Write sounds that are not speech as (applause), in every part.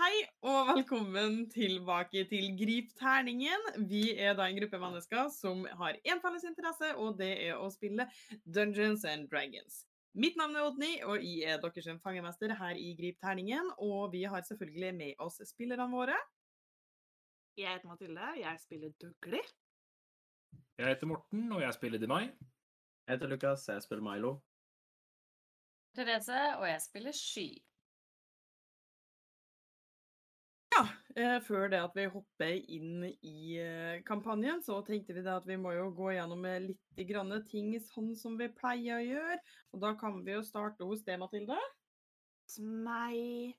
Hei og velkommen tilbake til Grip terningen. Vi er da en gruppe mennesker som har én felles interesse, og det er å spille Dungeons and Dragons. Mitt navn er Odny, og jeg er deres fangemester her i Grip terningen. Og vi har selvfølgelig med oss spillerne våre. Jeg heter Mathilde, jeg spiller Dugli. Jeg heter Morten, og jeg spiller Demai. Jeg heter Lukas, jeg spiller Milo. Therese, og jeg spiller Sky. Før det at vi hopper inn i eh, kampanjen, så tenkte vi at vi må jo gå gjennom eh, litt ting sånn som vi pleier å gjøre. Og da kan vi jo starte hos deg, Mathilde. Meg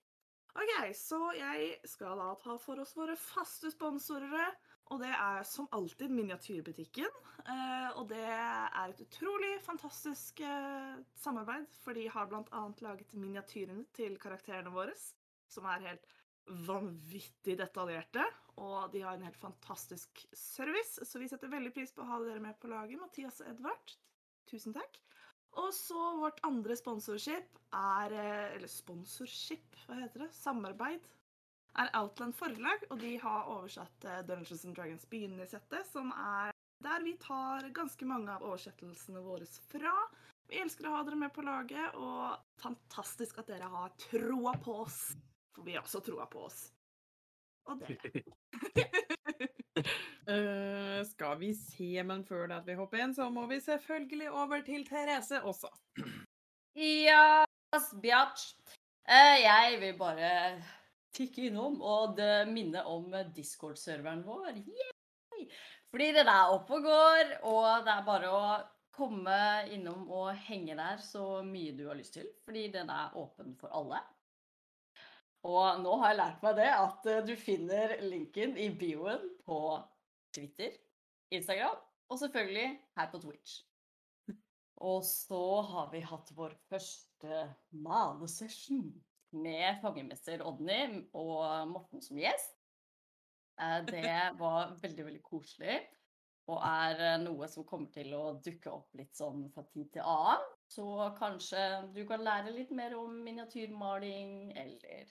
OK, så jeg skal da ta for oss våre faste sponsorer. Og det er som alltid Miniatyrbutikken. Eh, og det er et utrolig fantastisk eh, samarbeid, for de har bl.a. laget miniatyrene til karakterene våre, som er helt vanvittig detaljerte. Og de har en helt fantastisk service, så vi setter veldig pris på å ha dere med på laget, Mathias og Edvard. Tusen takk. Og så vårt andre sponsorship er eh, Eller sponsorship, hva heter det? Samarbeid. Er Outland forlag, og de har oversatt eh, Dungeons and Dragons Begynnersettet, som er der vi tar ganske mange av oversettelsene våre fra. Vi elsker å ha dere med på laget, og fantastisk at dere har troa på oss. For vi har også troa på oss. Og dere. uh, (laughs) skal vi se, men før det at vi hopper inn, så må vi selvfølgelig over til Therese også. Ja, bjatch. Uh, jeg vil bare tikke innom og det minne om Discord-serveren vår. Yay! Fordi den er oppe og går, og det er bare å komme innom og henge der så mye du har lyst til. Fordi den er åpen for alle. Og nå har jeg lært meg det at eh, du finner linken i bioen på Twitter, Instagram og selvfølgelig her på Twitch. Og så har vi hatt vår første malesession med fangemester Odny og Morten som gjest. Eh, Det (laughs) var veldig, veldig koselig. Og er eh, noe som kommer til å dukke opp litt sånn fra tid til annen. Så kanskje du kan lære litt mer om miniatyrmaling, eller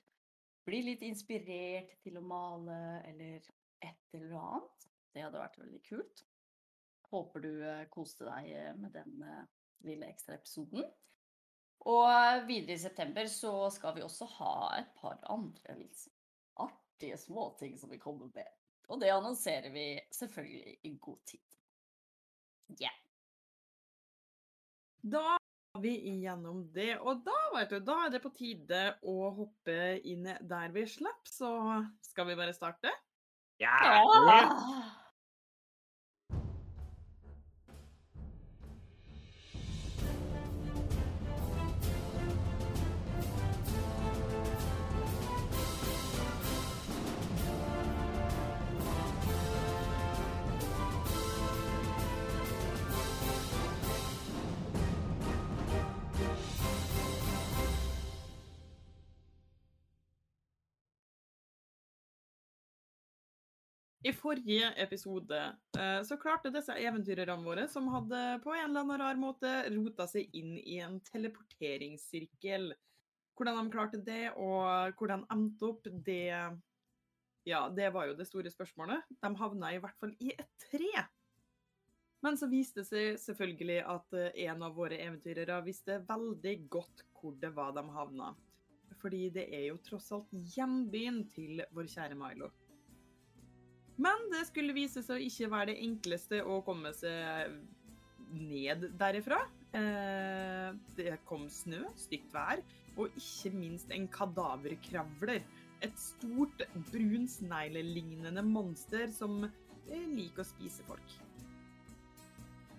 bli litt inspirert til å male, eller et eller annet. Det hadde vært veldig kult. Håper du eh, koste deg eh, med den eh, lille ekstra episoden. Og videre i september så skal vi også ha et par andre litt artige småting som vi kommer med. Og det annonserer vi selvfølgelig i god tid. Yeah. Da vi igjennom det, og da, vet du, da er det på tide å hoppe inn der vi slapp, så skal vi bare starte? Ja! Ja! I forrige episode eh, så klarte disse eventyrerne våre, som hadde på en eller annen rar måte rota seg inn i en teleporteringssirkel. Hvordan de klarte det, og hvordan endte opp, det Ja, det var jo det store spørsmålet. De havna i hvert fall i et tre. Men så viste det seg selvfølgelig at eh, en av våre eventyrere visste veldig godt hvor det var de havna. Fordi det er jo tross alt hjembyen til vår kjære Milo. Men det skulle vise seg å ikke være det enkleste å komme seg ned derifra. Eh, det kom snø, stygt vær, og ikke minst en kadaverkravler. Et stort brun sneglelignende monster som eh, liker å spise folk.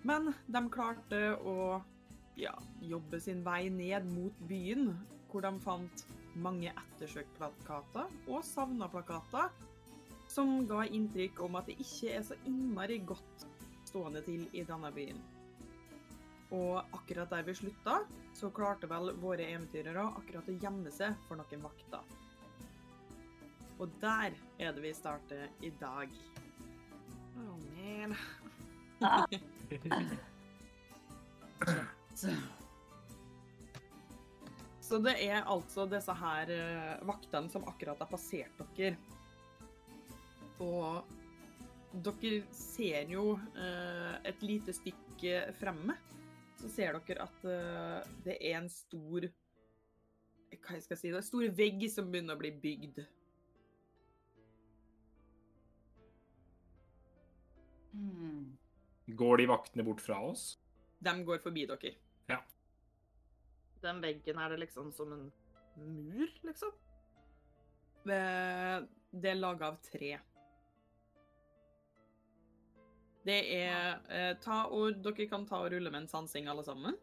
Men de klarte å ja, jobbe sin vei ned mot byen, hvor de fant mange ettersøkplakater og savna-plakater som ga inntrykk om at det ikke er så innmari godt stående til i denne byen. Og akkurat der vi slutta, så klarte vel våre eventyrere akkurat å gjemme seg for noen vakter. Og der er det vi starter i dag. Oh, man. Så. Så det er altså disse her eh, vaktene som akkurat har passert dere. Og dere ser jo eh, et lite stikk fremme. Så ser dere at eh, det er en stor Hva jeg skal si? Det er en stor vegg som begynner å bli bygd. Mm. Går de vaktene bort fra oss? De går forbi dere. Ja. Den veggen, er det liksom som en mur, liksom? Eh, Det er laga av tre. Det er eh, ta ord Dere kan ta og rulle med en sansing, alle sammen.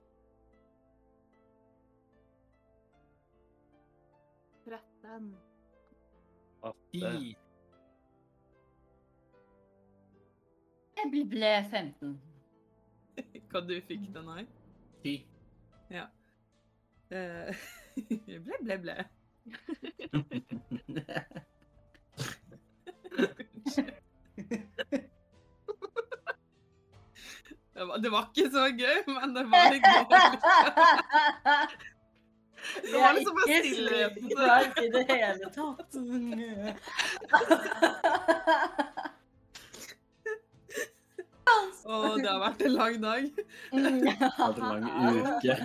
13. Åtte. I Jeg ble- ble (laughs) 15. Hva du fikk den her? Ja. Uh, (laughs) ble, ble, ble. (laughs) Det var, det var ikke så gøy, men det var litt gøy. Det var liksom bare Ikke stillheten. slitsomt i det hele tatt. Og det har vært en lang dag. det har vært en lang uke.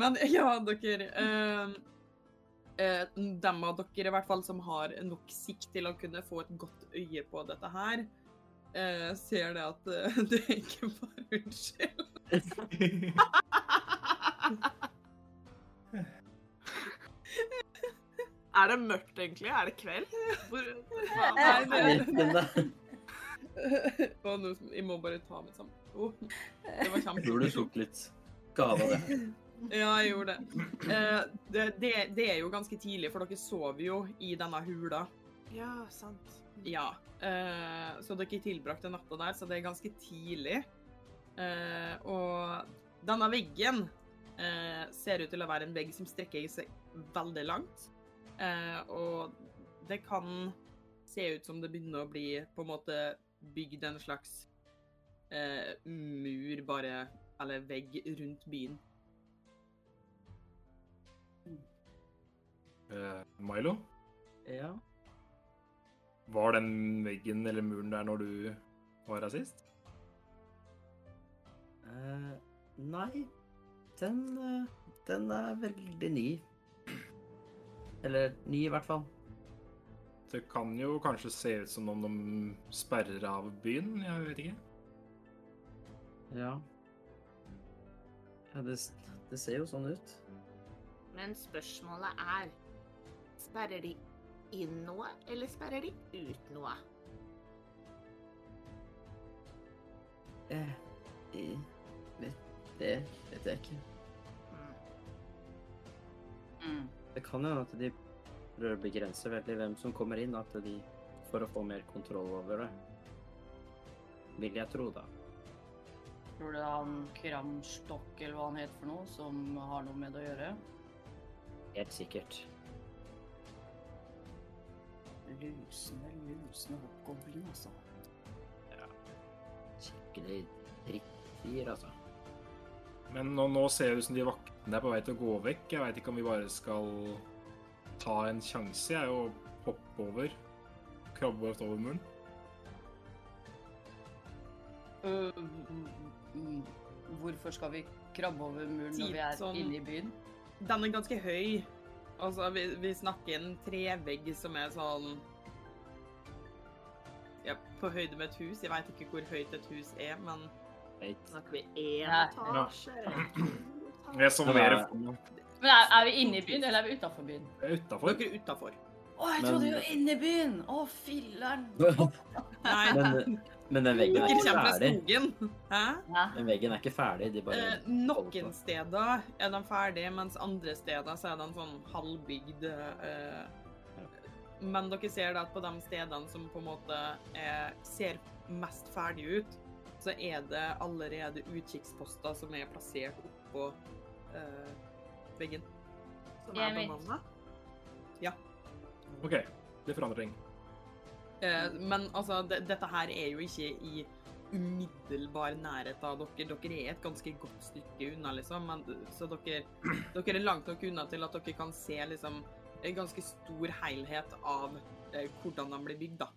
Men ja, dere eh, eh, Dem av dere i hvert fall som har nok sikt til å kunne få et godt øye på dette her, eh, ser det at eh, (laughs) det er ikke bare Unnskyld. (laughs) Er det mørkt, egentlig? Er det kveld? Hvor, hva, Nei, det Den der. noe som jeg må bare ta meg sammen. Oh, det var Jeg tror du kjempe... tok litt skade av det. (laughs) Ja, jeg gjorde det. Eh, det, det. Det er jo ganske tidlig, for dere sover jo i denne hula. ja, sant. Ja. Uh, så dere tilbrakte natta der, så det er ganske tidlig. Uh, og denne veggen uh, ser ut til å være en vegg som strekker seg veldig langt. Eh, og det kan se ut som det begynner å bli på en måte bygd en slags eh, mur, bare Eller vegg rundt byen. Eh, Milo, Ja. Var den veggen eller muren der når du var her sist? Eh, nei, den, uh, den er veldig ny. Eller ny, i hvert fall. Det kan jo kanskje se ut som om de sperrer av byen, jeg vet ikke. Ja. ja det, det ser jo sånn ut. Men spørsmålet er Sperrer de inn noe, eller sperrer de ut noe? Eh, i- vet, det vet jeg ikke. Mm. Mm. Det kan jo at de prøver å begrense veldig hvem som kommer inn, at de for å få mer kontroll over det. Vil jeg tro, da. Tror du det er han Kramstokk, eller hva han heter for noe, som har noe med det å gjøre? Helt sikkert. Lusende, lusende hoppgoblin, altså. Skikkelig drittdyr, altså. Men nå, nå ser det ut som de vaktene er på vei til å gå vekk. Jeg veit ikke om vi bare skal ta en sjanse, jeg, og hoppe over. Krabbe oss over muren. Mm, Hvorfor skal vi krabbe over muren når vi er Sånn- inne i byen? Den er ganske høy. Altså, vi, vi snakker en trevegg som er sånn Ja, på høyde med et hus. Jeg veit ikke hvor høyt et hus er, men Vet. Snakker vi én etasje? Det er etasjer? Jeg så Men mer er- Men er, er vi inne i byen, eller er vi utafor byen? utafor. dere er utafor. Å, jeg Men- trodde vi var inne i byen! Å, filler'n! (laughs) Nei, Men, men den veggen er ikke ferdig. Hæ? Den veggen er ikke ferdig, de bare Eh, noen steder er den ferdig, mens andre steder så er den sånn halvbygd. Eh, men dere ser da at på de stedene som på en måte er, ser mest ferdig ut, så er det allerede utkikksposter som er plassert oppå eh, veggen. Som er bemanna. Ja. OK, det forandrer ting. Eh, men altså, det, dette her er jo ikke i umiddelbar nærhet av dere. Dere er et ganske godt stykke unna, liksom. Men, så dere, dere er langt nok unna til at dere kan se liksom en ganske stor helhet av eh, hvordan de blir bygd, da.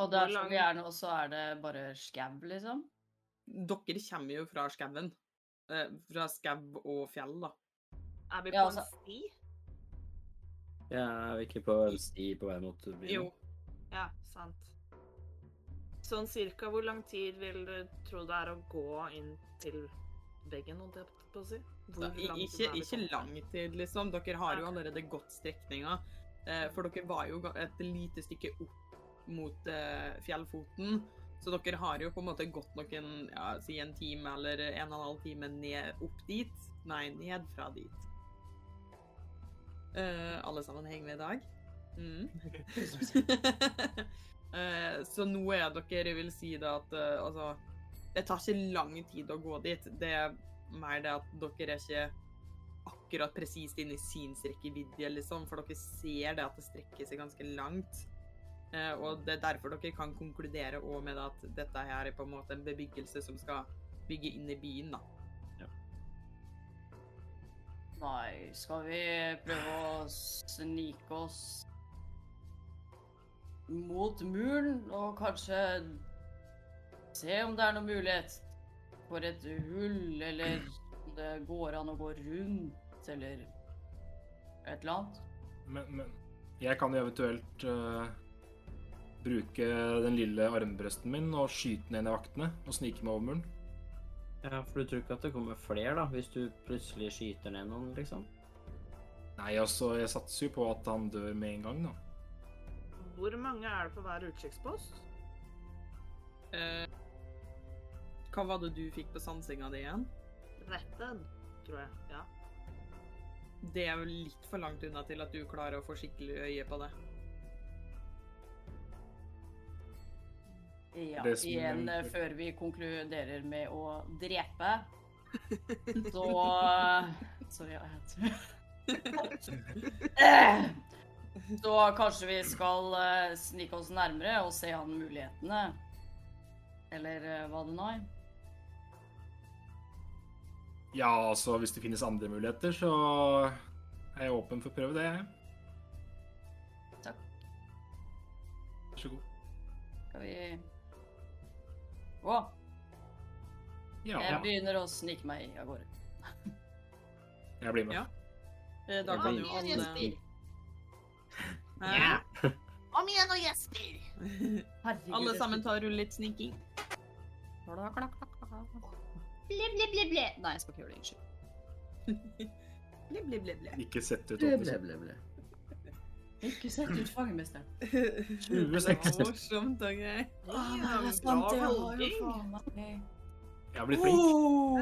Og der skal som vi gjerne er nå, så er det bare skau, liksom? Dere kommer jo fra skauen. Eh, fra skau og fjell, da. Er vi på Ja, en altså- sti? Jeg er vi ikke på en sti på vei mot byen? Jo. Ja, sant. Sånn cirka hvor lang tid vil du tro det er å gå inn til veggen, holdt jeg på å si? Lang Ikke, ikke lang tid, liksom. Dere har jo allerede gått strekninga. Eh, for dere var jo et lite stykke opp mot eh, fjellfoten. Så dere har jo på en måte gått noen, ja, si en time eller en og en halv time ned opp dit. Nei, ned fra dit. Eh, alle sammen henger med i dag? Mm. uh, (laughs) (laughs) så nå er dere vil si det at uh, altså Det tar ikke lang tid å gå dit. Det er mer det at dere er ikke akkurat presist inne i synsrekkevidde, liksom, for dere ser det at det strekker seg ganske langt. Og det er derfor dere kan konkludere òg med at dette her er på en måte en bebyggelse som skal bygge inn i byen, da. Nei, skal vi prøve å snike oss mot muren og kanskje se om det er noen mulighet for et hull, eller om det går an å gå rundt, eller et eller annet? Men, men jeg kan jo eventuelt uh, bruke den lille armbrøsten min og skyte ned en av vaktene og snike meg over muren. Ja, for du tror ikke at det kommer flere, da, hvis du plutselig skyter ned noen, liksom? Nei, altså, jeg satser jo på at han dør med en gang, da. Hvor mange er det på hver utkikkspost? Eh, hva var det du fikk på sansinga di igjen? 13, tror jeg. Ja. Det er jo litt for langt unna til at du klarer å få skikkelig øye på det. Ja, igjen før vi konkluderer med å drepe, (laughs) så Sorry, jeg heter (laughs) Så kanskje vi skal eh, snike oss nærmere og se an mulighetene. Eller eh, hva det nå er. Ja, altså, hvis det finnes andre muligheter, så er jeg åpen for å prøve det, jeg. Takk. Vær så god. Skal vi Å, Ja, jeg begynner å snike meg av gårde. jeg blir med. Ja. Eh, Da kan jo alle Hæ? Ja. Om igjen og! Herregud. Alle sammen tar rull litt sniking. Ble, ble, ble, ble. Nei, jeg skal ikke gjøre det. Unnskyld. Bli, bli, bli, bli. Ikke sett ut Ble, ble, ble, ble. Ikke sett ut fangemesteren. Det (laughs) var morsomt og gøy. Jeg har blitt flink.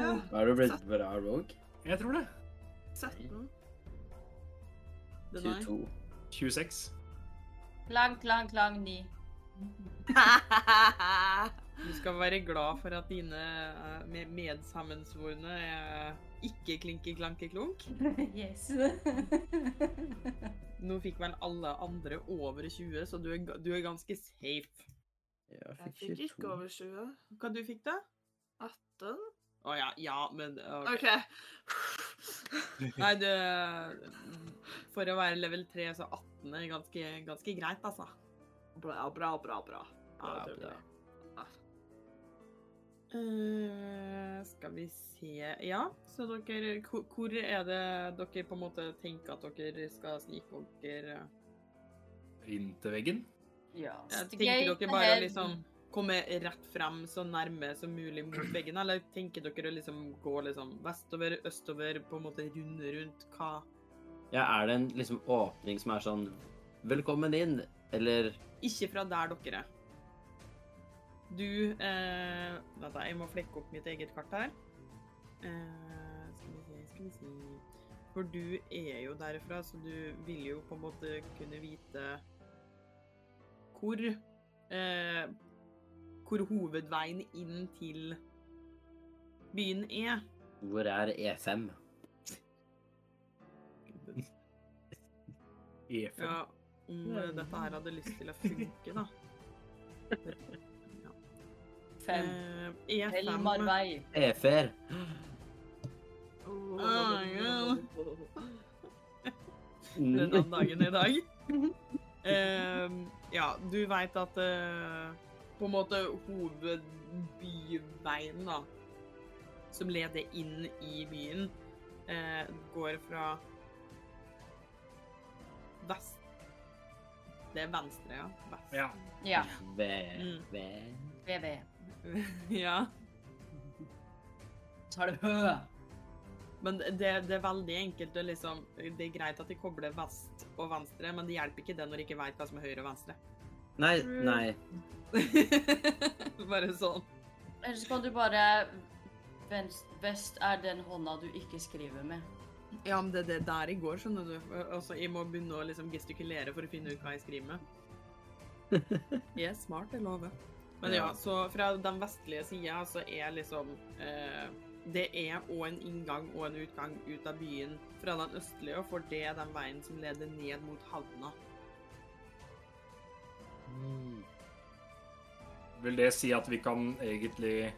Ja. Er du blitt bra rogue? Jeg tror det. 17. Er 22. 26. Klang, klang, klang, ni. Du skal være glad for at dine eh, medsammensvorne er ikke klinke-klanke-klunk. (laughs) Yes. (laughs) Nå fikk vel alle andre over 20, så du er, du er ganske safe. Jeg Jeg fikk fikk ikke over 20. Hva du fikk da? 18? Å ja, ja, men ok. okay. Nei, du For å være level 3, så 18 er ganske, ganske greit, altså. Bra, bra, bra. bra. Ja, det bra. bra. Eh, skal vi se Ja, så dere hvor, hvor er det dere på en måte tenker at dere skal snike dere Inn til veggen. Ja, Jeg Tenker dere bare å liksom komme rett frem så nærme som mulig mot veggen, eller tenker dere å liksom gå liksom vestover, østover, på en måte runde rundt? Hva Ja, er det en liksom åpning som er sånn Velkommen inn, eller Ikke fra der dere er. Du eh, Vent, da, jeg må flekke opp mitt eget kart her. Eh, skal vi se, skal vi se For du er jo derfra, så du vil jo på en måte kunne vite hvor eh, Hvor hovedveien inn til byen er. hvor er E E5? (laughs) E5. Ja, om dette her hadde lyst til å funke, da. (laughs) Ja. Fem. Eh, E5 Elmarvei. Efer. Ah, ja. Mm. denne dagen i dag. Uh, (laughs) ja, du veit at uh, på en måte hovedbyveien, da, som leder inn i byen, uh, går fra vest Det er venstre, ja. Vest. Ja. Ja. Ve, Mm. v, VV. (laughs) ja. Så er det Hø. Men det, det er veldig enkelt å liksom Det er greit at de kobler vest og venstre, men det hjelper ikke det når de ikke veit hva som er høyre og venstre. Nei, nei. (laughs) Bare sånn. Ellers kan du bare vens- Vest er den hånda du ikke skriver med. Ja, men det er det der i går, skjønner du. Altså, jeg må begynne å liksom gestikulere for å finne ut hva jeg skriver med. (laughs) Jeg er smart, jeg lover. Men ja, så fra den vestlige sida så er liksom eh, Det er òg en inngang og en utgang ut av byen fra den østlige, og for det er den veien som leder ned mot havna. Mm. Vil det si at vi kan egentlig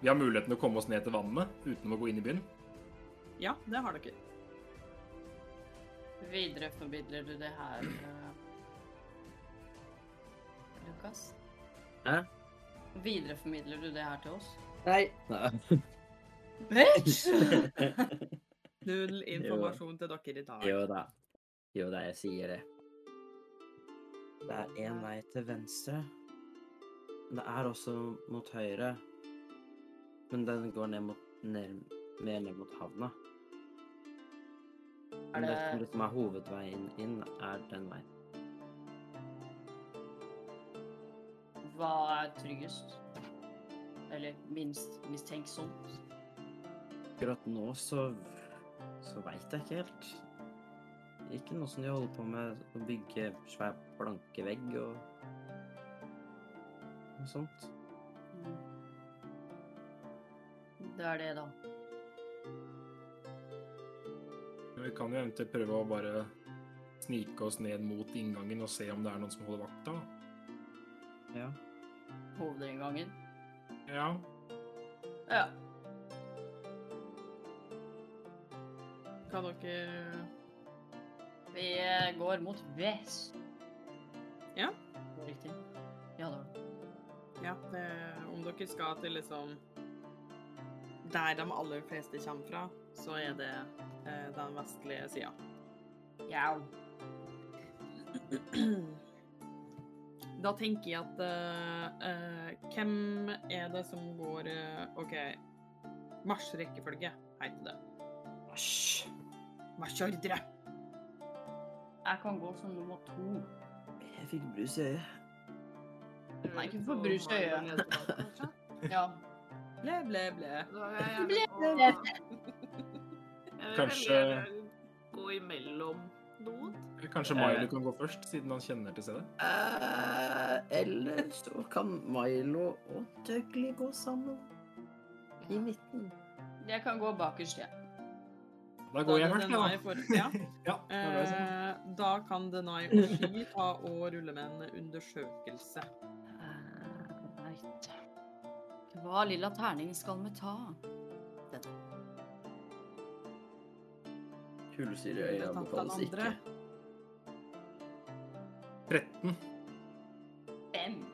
Vi har muligheten til å komme oss ned til vannet uten å gå inn i byen? Ja, det har dere. Videreformidler du det her, eh, Lukas? Hæ? Videreformidler du det her til oss? Nei. Nei. Bitch! (laughs) Null informasjon til dere i dag. Jo da. Jo da, jeg sier det. Det er én vei til venstre. Men det er også mot høyre. Men den går ned mot, ned, mer ned mot havna. Er Men det som er hovedveien inn, er den veien. Hva er tryggest? Eller minst mistenksomt? Akkurat nå så så veit jeg ikke helt. Ikke noe som de holder på med å bygge svær plankevegg og noe sånt. Mm. Det er det, da. Vi kan jo eventuelt prøve å bare snike oss ned mot inngangen og se om det er noen som holder vakta. Ja. Hovedinngangen. Ja. Ja. Kan dere Vi går mot vest. Ja. Riktig. Ja, det var det. Ja, det, om dere skal til liksom Der de aller fleste kommer fra, så er det eh, den vestlige sida. Jau. (clears throat) Da tenker jeg at uh, uh, Hvem er det som går uh, OK, marsjrekkefølge heter det. Marsj. Marsjordre. Jeg kan gå som nummer to. Jeg fikk brus i øyet. Nei, ikke få brus i øyet. Ja. Ble, ble, ble. Ble, Ble- ble- Jeg vil Kanskje- gå imellom noen. Kanskje Milo kan gå først, siden han kjenner til stedet? Uh, eller så kan Milo og Dougley gå sammen. I midten. Jeg kan gå bakerst, jeg. Da går Da jeg først, da. for- Ja. (laughs) Ja, da sånn. Eh, da kan Denai og Ski ta og rulle med en undersøkelse. Right. Hva lilla terning skal vi ta? Kullsyre i Det øyet anbefales ikke. Andre. 13. Fem.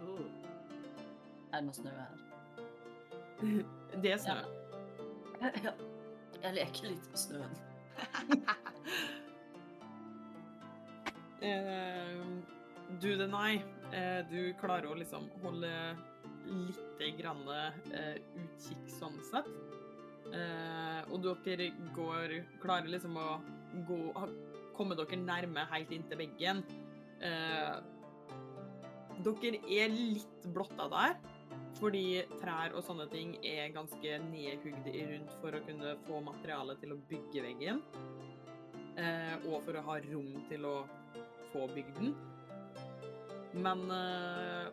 Uh. Er det noe snø her? (laughs) Det er snø. (laughs) Ja. Jeg leker litt med snøen. (laughs) Eh, du, Denai, eh, du klarer å liksom holde lite grann eh, utkikk sånn sett. Og dere går Klarer liksom å gå Komme dere nærme helt inntil veggen. Eh, dere er litt blotta der, fordi trær og sånne ting er ganske nedhugd rundt for å kunne få materiale til å bygge veggen. Eh, og for å ha rom til å få bygd den. Men eh,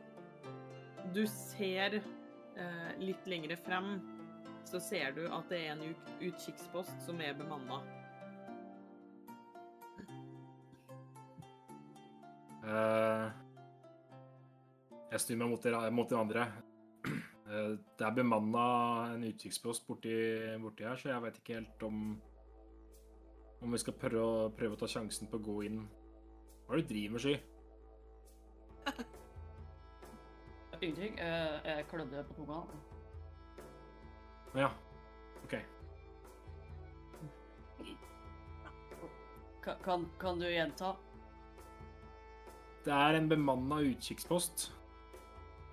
du ser eh, litt lengre frem, så ser du at det er en utkikkspost som er bemanna. Jeg snur meg mot de, mot de andre. (clears throat) det er bemanna en utkikkspost borti, borti her, så jeg veit ikke helt om om vi skal prøve, å- prøve å ta sjansen på å gå inn. Hva er det du driver med, Sky? (laughs) Ingenting. Eh, Jeg klødde på tunga. Ja. OK. Kan, kan, kan du gjenta? Det er en bemanna utkikkspost.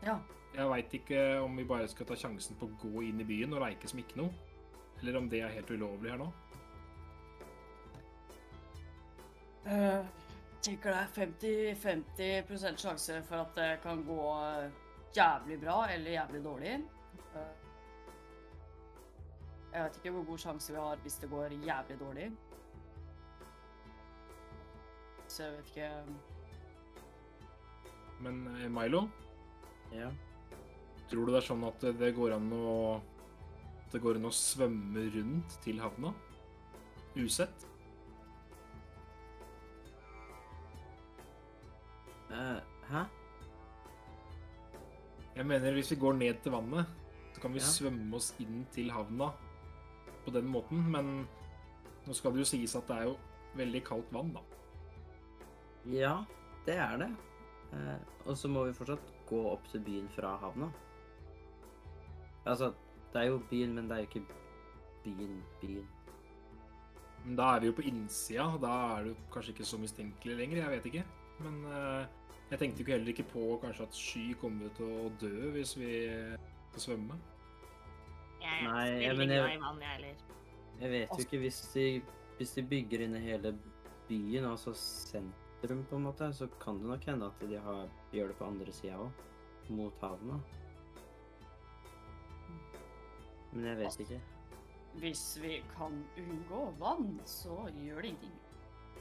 Ja. Jeg veit ikke om vi bare skal ta sjansen på å gå inn i byen og leike som ikke noe. Eller om det er helt ulovlig her nå. Uh, tenker det er 50-50 sjanse for at det kan gå eh, jævlig bra eller jævlig dårlig. Uh, jeg vet ikke hvor god sjanse vi har hvis det går jævlig dårlig. Så jeg vet ikke Men eh, Milo, Ja. tror du det er sånn at det går an å det går an å svømme rundt til havna? Usett? Uh, hæ? Jeg mener hvis vi går ned til vannet, så kan vi Ja. svømme oss inn til havna på den måten, men nå skal det jo sies at det er jo veldig kaldt vann, da. Ja, det er det. Eh, og så må vi fortsatt gå opp til byen fra havna. Altså, det er jo byen, men det er jo ikke byen, byen. Men da er vi jo på innsida, da er det kanskje ikke så mistenkelig lenger, jeg vet ikke. Men eh, jeg tenkte jo heller ikke på kanskje at Sky kommer til å dø hvis vi skal svømme. Jeg er Nei, veldig men jeg- glad i vann, jeg heller. Jeg vet jo ikke hvis de, hvis de bygger inn hele byen, altså sentrum på en måte, så kan det nok hende at de har, gjør det på andre sida òg. Mot havna. Men jeg vet ikke. Hvis vi kan unngå vann, så gjør det ingenting.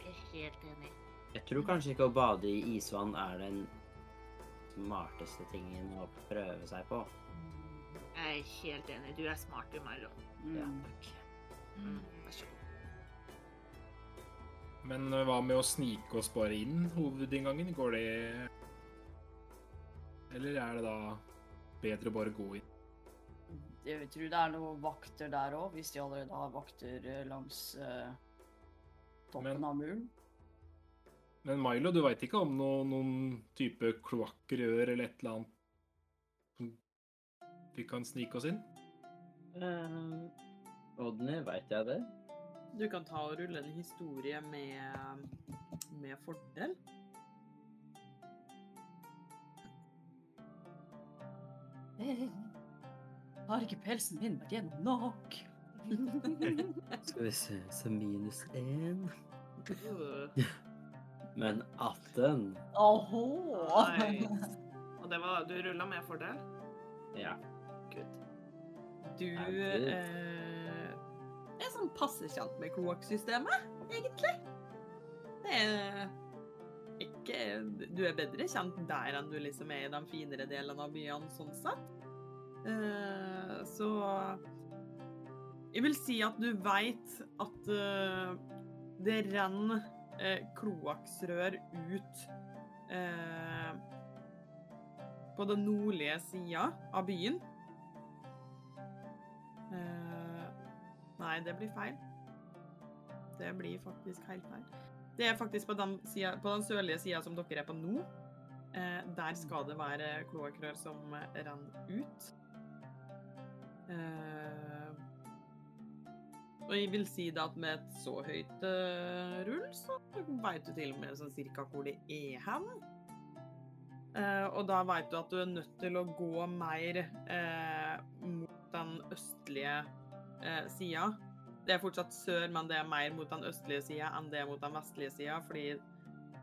Jeg er helt enig. Jeg tror kanskje ikke å bade i isvann er den smarteste tingen å prøve seg på. Jeg er helt enig. Du er smart, du, Milo. Ja, Mm. takk. Mm. Men hva med å snike oss bare inn hovedinngangen? Går det Eller er det da bedre å bare gå inn? Jeg tror det er noen vakter der òg, hvis de allerede har vakter eh, langs eh, toppen Men- av muren. Men Milo, du veit ikke om noen, noen type kloakkrør eller et eller annet som vi kan snike oss inn? Uh, Odny, veit jeg det? Du kan ta og rulle en historie med, med fordel. Jeg (laughs) Har ikke pelsen min vært gjennom nok? (laughs) Skal vi se, så minus én. (laughs) Men 18. Oho. nice. Og det var Du rulla med fordel? Ja. Good. Du er sånn passe kjent med kloakksystemet, egentlig. Det er ikke Du er bedre kjent der enn du liksom er i de finere delene av byene, sånn sett. Eh, så Jeg vil si at du veit at eh, det renner eh, kloakksrør ut på den nordlige sida av byen. Nei, det blir feil. Det blir faktisk helt feil. Det er faktisk på den, siden, på den sørlige sida som dere er på nå. Eh, der skal det være kloakkrør som renner ut. Eh, og jeg vil si det at med et så høyt eh, rull, så veit du til og med sånn cirka hvor det er hen. Eh, og da veit du at du er nødt til å gå mer eh, mot den østlige eh, sida. Det er fortsatt sør, men det er mer mot den østlige sida enn det er mot den vestlige sida, fordi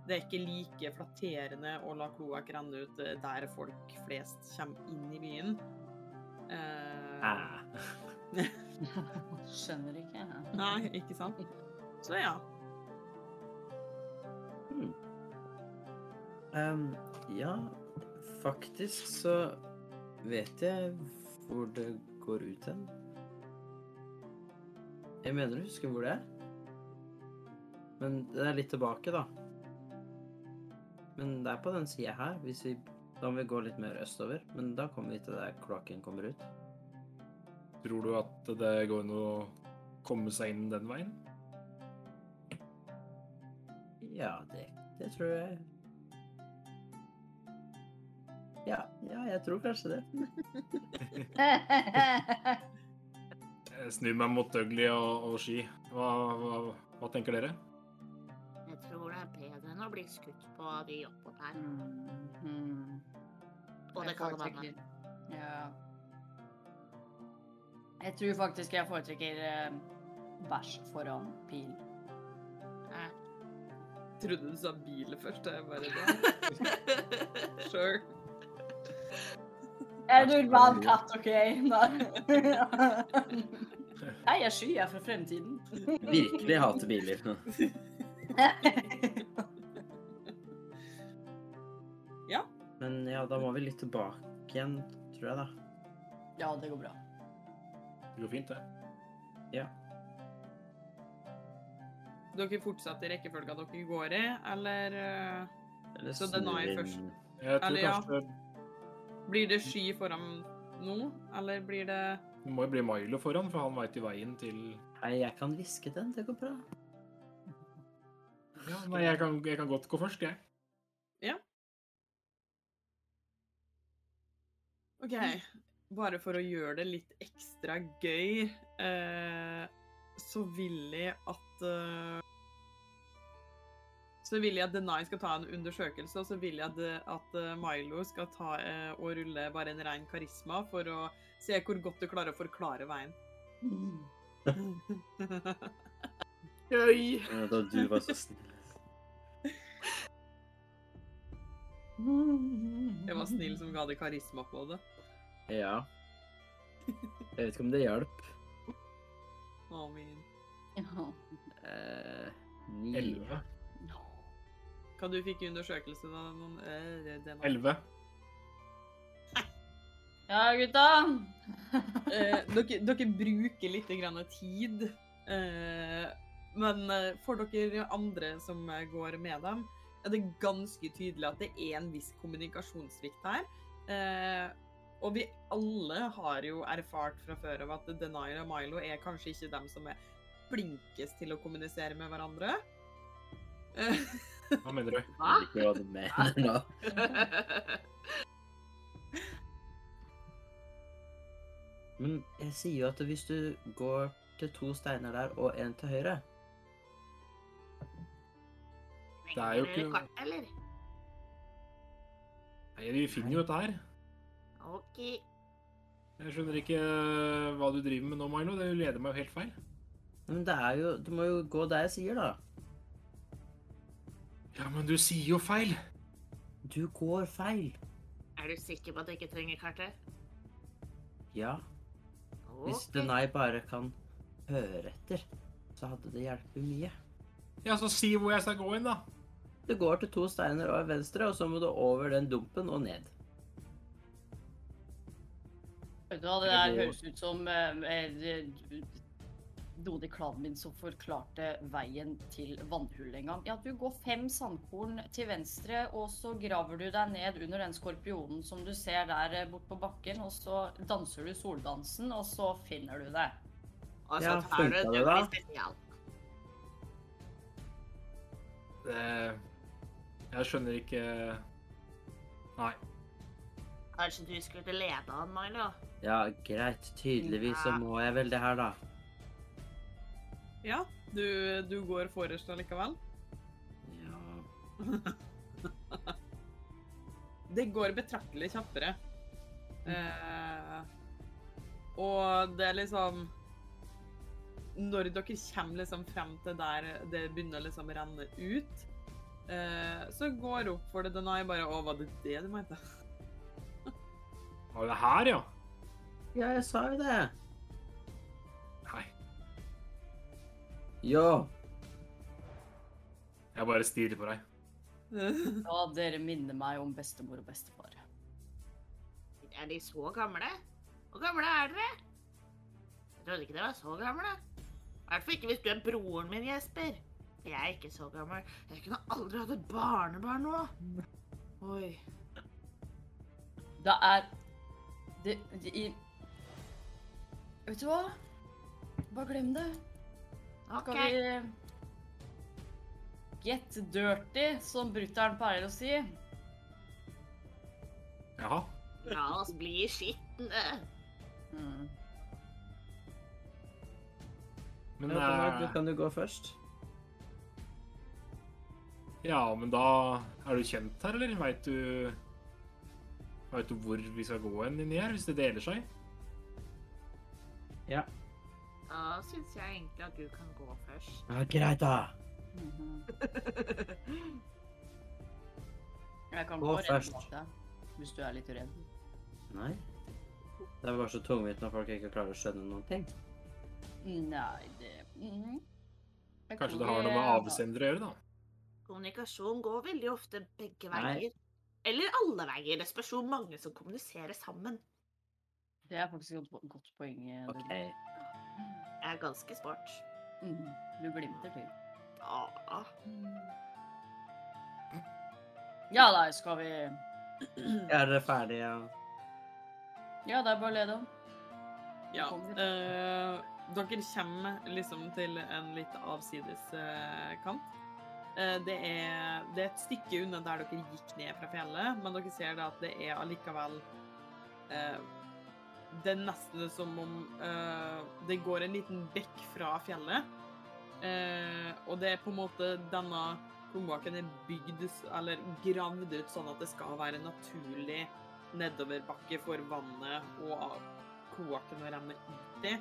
det er ikke like flatterende å la kloakk renne ut eh, der folk flest kommer inn i byen. Eh, Ah. (laughs) Skjønner ikke. Nei, ikke sant? Så ja. Hmm. Um, ja, faktisk så vet jeg hvor det går ut hen. Jeg mener å huske hvor det er. Men det er litt tilbake, da. Men det er på den sida her. Hvis vi Da må vi gå litt mer østover, men da kommer vi til der kloakken kommer ut. Tror du at det går an å komme seg inn den veien? Ja, det, det tror jeg. Ja, ja, jeg tror kanskje det. (laughs) (laughs) Jeg snur meg mot Dougley og, og Ski. Hva, hva, hva tenker dere? Jeg tror det er bedre enn å bli skutt på av de oppå her. Mm. Og det kalde vannet. Ja. Jeg tror faktisk jeg foretrekker eh, bæsj foran pil. Eh, Trodde du sa bil først. Jeg bare da. (laughs) Sure. Er en urban katt, OK? Nei. (laughs) Jeg er sky, jeg er fra fremtiden. Virkelig hater biler. (laughs) Men ja, da må vi litt tilbake igjen, tror jeg da. Ja, det går bra. Det går fint, det. Ja. Dere fortsetter i rekkefølga dere går i, eller eh, Eller Så den er først. Jeg tror Eller ja. Blir det sky foran nå, eller blir det det må jo bli Milo foran, for han veit jo veien til Nei, jeg kan hviske den, det går bra. Ja, nei, jeg kan, jeg kan godt gå først, jeg. Ja. OK. Bare for å gjøre det litt ekstra gøy, eh, så vil jeg at eh, Så vil jeg at Denai skal ta en undersøkelse, og så vil jeg at, eh, Milo skal ta eh, og rulle bare en ren karisma for å se hvor godt du klarer å forklare veien. Gøy! Ja, Da du var så snill. Jeg var snill som ga deg karisma på det. Ja. Jeg vet ikke om det hjalp. Å, min. Ja. Eh, ni. Elleve. Hva du fikk i undersøkelse, da? Noen, eh, det- det nå. Elleve. (laughs) ja, gutta. (laughs) Eh, dere, dere bruker litt grann tid, eh, men eh, for dere andre som eh, går med dem, er det ganske tydelig at det er en viss kommunikasjonssvikt her. Eh, og vi alle har jo erfart fra før av at Denier og Milo er kanskje ikke dem som er flinkest til å kommunisere med hverandre. (laughs) Hva mener du? Hva? Ikke hva du mener nå. (laughs) Men jeg sier jo at hvis du går til to steiner der og en til høyre Det er jo ikke- kart, eller? Nei, vi finner jo dette her. OK. Jeg skjønner ikke eh, hva du driver med nå, Milo. Det leder meg jo helt feil. Men det er jo Du må jo gå der jeg sier, da. Ja, men du sier jo feil. Du går feil. Er du sikker på at du ikke trenger kartet? Ja. Hvis Ok. Denai bare kan høre etter, så hadde det hjulpet mye. Ja, så si hvor jeg skal gå inn, da. Du går til to steiner over venstre, og så må du over den dumpen og ned. Vet du hva, det der høres ut som eh, eh, noen i klanen min som forklarte veien til vannhullet en gang. Ja, du går fem sandkorn til venstre, og så graver du deg ned under den skorpionen som du ser der borte bort på bakken, og så danser du soldansen, og så finner du det. Og så Ja, tar du funka det da? spesial. Det Jeg skjønner ikke Nei. Kanskje du skulle lede han, Milo? Ja, greit. Tydeligvis så må jeg vel det her, da. Ja, du, du går forrest allikevel. Ja. (laughs) Det går betraktelig kjappere. Eh, og det er liksom Når dere kommer liksom frem til der det begynner å liksom renne ut, eh, så går opp for det Denai bare Å, var det det du mente? Var det her, ja? Ja, jeg sa jo det. Jo. Jeg bare stirrer på deg. (laughs) Ja, dere minner meg om bestemor og bestefar. Er de så gamle? Hvor gamle er dere? Jeg trodde ikke dere var så gamle. I hvert fall ikke hvis du er broren min, Jesper. Jeg er ikke så gammel. Jeg kunne aldri hatt et barnebarn nå. Oi. Det er det, det i Vet du hva? Bare glem det. Skal vi get dirty, som brutter'n pleier å si? Jaha. La oss bli skitne. Mm. Men Ja, du eh, kan du gå først? Ja, men da Er du kjent her, eller? Veit du Veit du hvor vi skal gå hen inni her, hvis det deler seg? Ja. Da syns jeg egentlig at du kan gå først. ja greit, da. Mhm. Jeg kan Gå gå rett først. deg, hvis du er litt redd. Nei. Det er bare så tungvint når folk ikke klarer å skjønne noen ting. Nei, det mhm. Jeg Kanskje det har noe med avsender å gjøre, da? Kommunikasjon går veldig ofte begge Nei. veier. Eller alle veier. Det spørs hvor mange som kommuniserer sammen. Det er faktisk et godt- poeng. Okay. OK. Dudley. Jeg er ganske smart. Mm. Du glimter til. Ja. Ja, nei, skal vi Er dere ferdige? Ja, det er bare å lede om. Ja. Eh, dere kommer liksom til en litt avsides eh, kant. Eh, det, er, det er et stykke unna der dere gikk ned fra fjellet, men dere ser da at det er allikevel eh, Det er nesten som om uh, det går en liten bekk fra fjellet. Uh, og det er på en måte denne kloakken er bygd eller gravd ut sånn at det skal være naturlig nedoverbakke for vannet og kloakken å renne ut i.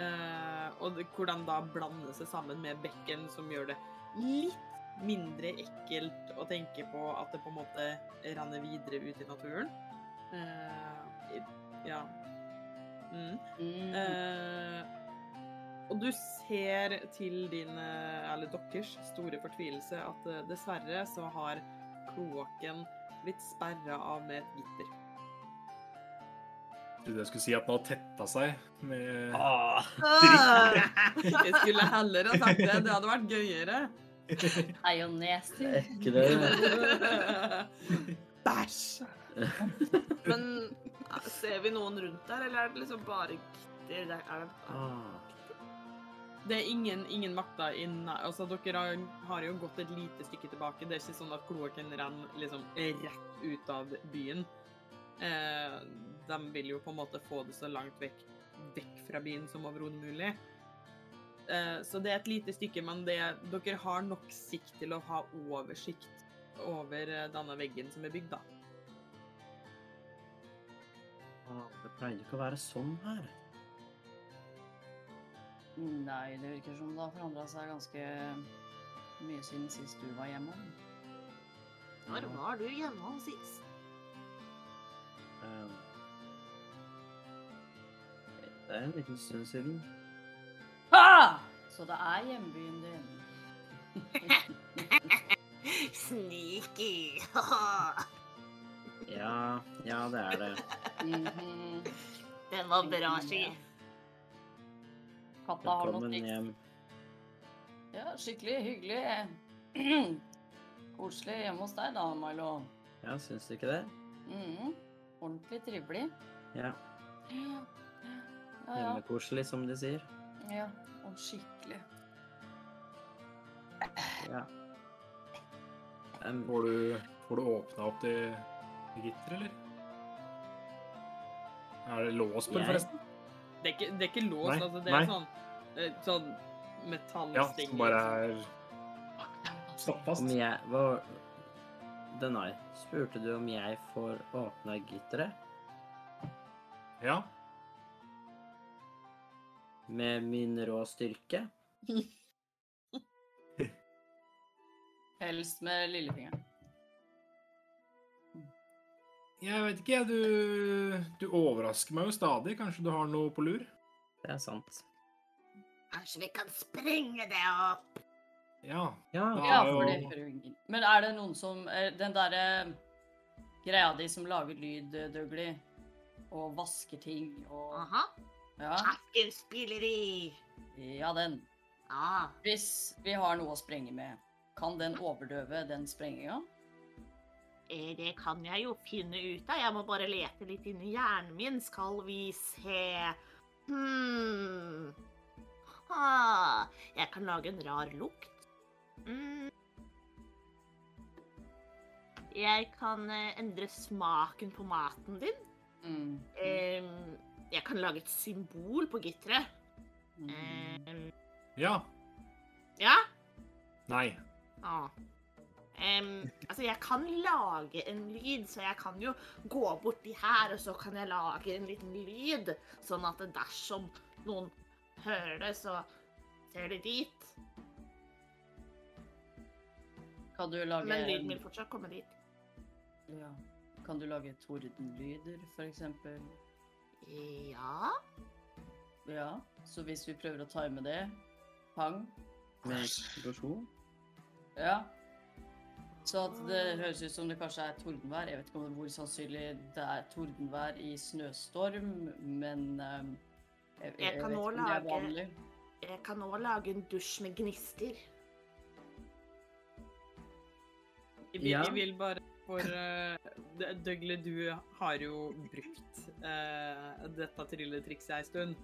Eh, og det, hvor den da blander seg sammen med bekken, som gjør det litt mindre ekkelt å tenke på at det på en måte renner videre ut i naturen. Uh, ja. Mm. Mm. Eh, og du ser til din, eh, eller deres, store fortvilelse at eh, dessverre så har kloakken blitt sperra av med et gitter. Trodde jeg skulle si at den har tetta seg med dritt Jeg skulle heller ha sagt det, det hadde vært gøyere. Hei og nasty. ekle. Bæsj! (laughs) Men ser vi noen rundt der, eller er det liksom bare gitter? Der, er det... ah. Det er ingen, ingen makter inne. Altså, dere har, har jo gått et lite stykke tilbake. Det er ikke sånn at kloakken renner liksom rett ut av byen. Eh, de vil jo på en måte få det så langt vekk, vekk fra byen som overhodet mulig. Eh, så det er et lite stykke, men det, dere har nok sikt til å ha oversikt over eh, denne veggen som er bygd, da. Åh, Det pleier ikke å være sånn her. Nei, det virker som det har forandra seg ganske mye siden sist du var hjemme. Når var du hjemme sist? Um, Det er en liten stund siden. Ha! Så det er hjembyen din. (laughs) Sneaky. (laughs) Ja, ja, det er det. Mhm. Den var bra, Ski. Katta har noe nytt. hjem. Ja, skikkelig hyggelig. (clears throat) Koselig hjemme hos deg da, Milo. Ja, syns du ikke det? Mhm. Ordentlig trivelig. Ja. Ja, ja. Hjemmekoselig, som de sier. ja. Og skikkelig. Ja. (clears throat) Um, Får du, får du åpna opp det gitteret, eller? Er det lås på det, forresten? Det er ikke, det er ikke lås, Nei, altså. Det nei. er sånn, eh, sånn metallsting. Ja, som bare er satt om jeg var Denai, spurte du om jeg får åpna gitteret Ja. med min rå styrke? (laughs) Helst med lillefingeren. Jeg vet ikke, jeg. Du, du overrasker meg jo stadig. Kanskje du har noe på lur? Det er sant. Kanskje vi kan sprenge det opp? Ja. Ja. da Ja, jo. for det ingen. Men er det noen som eh, Den derre greia di som lager lyd, Dougley, og vasker ting og Aha. Ja, Aftenspilleri. ja, den. Ja. Hvis vi har noe å sprenge med, kan den overdøve den sprenginga? Eh, Det kan jeg jo finne ut av. Jeg må bare lete litt inni hjernen min. Skal vi se Hmm. Ah, jeg kan lage en rar lukt. Mm. Jeg kan eh, endre smaken på maten din. Mm. Jeg kan lage et symbol på gitteret. Mm. Ja. ja? Nei. Ah. Em, altså, jeg kan lage en lyd, så jeg kan jo gå borti her, og så kan jeg lage en liten lyd, sånn at dersom noen hører det, så ser de dit. Kan du lage Men lyden vil fortsatt komme dit. ja. Kan du lage tordenlyder, for eksempel? Ja? Ja. Så hvis vi prøver å time det Pang. Med eksplosjon? Ja. Så at det høres ut som det kanskje er tordenvær. Jeg vet ikke om hvor sannsynlig det er tordenvær i snøstorm, men um, jeg, Jeg jeg, vet ikke om det er vanlig. Jeg kan òg lage en dusj med gnister. Vi, Ja. vi vil bare for uh, Dougley, du har jo brukt uh, dette trylletrikset ei stund.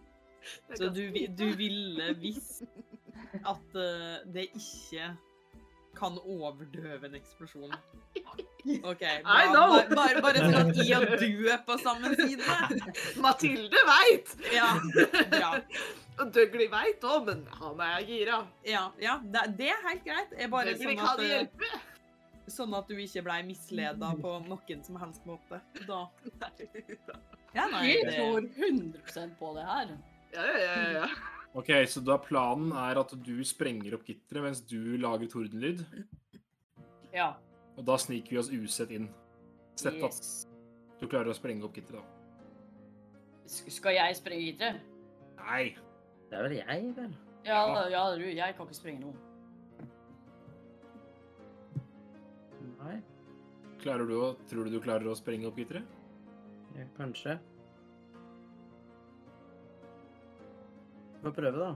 Er Så du, du ville visst at uh, det ikke kan overdøve en eksplosjon. (laughs) OK. Bare, bare, bare sånn at I og (laughs) du er på samme side. Mathilde veit! Ja, bra. Og Dougley veit òg, men han er gira. Ja, ja det, det er helt greit. Er bare Dougley sånn kan at, eh, hjelpe. sånn at du ikke blei misleda på noen som helst måte. Da Ja, nei, Jeg det, tror 100 på det her. Ja, ja, ja, ja. OK, så da planen er at du sprenger opp gitteret mens du lager tordenlyd, Ja. og da sniker vi oss usett inn. Sett at Yes. du klarer å sprenge opp gitteret, da. Sk- Skal jeg sprenge gitteret? Nei. Det er vel jeg, vel? Ja, Ja. da- ja, du, jeg kan ikke sprenge noe. Nei, Klarer du å, tror du du klarer å sprenge opp gitteret? ja, kanskje. Få prøve, da.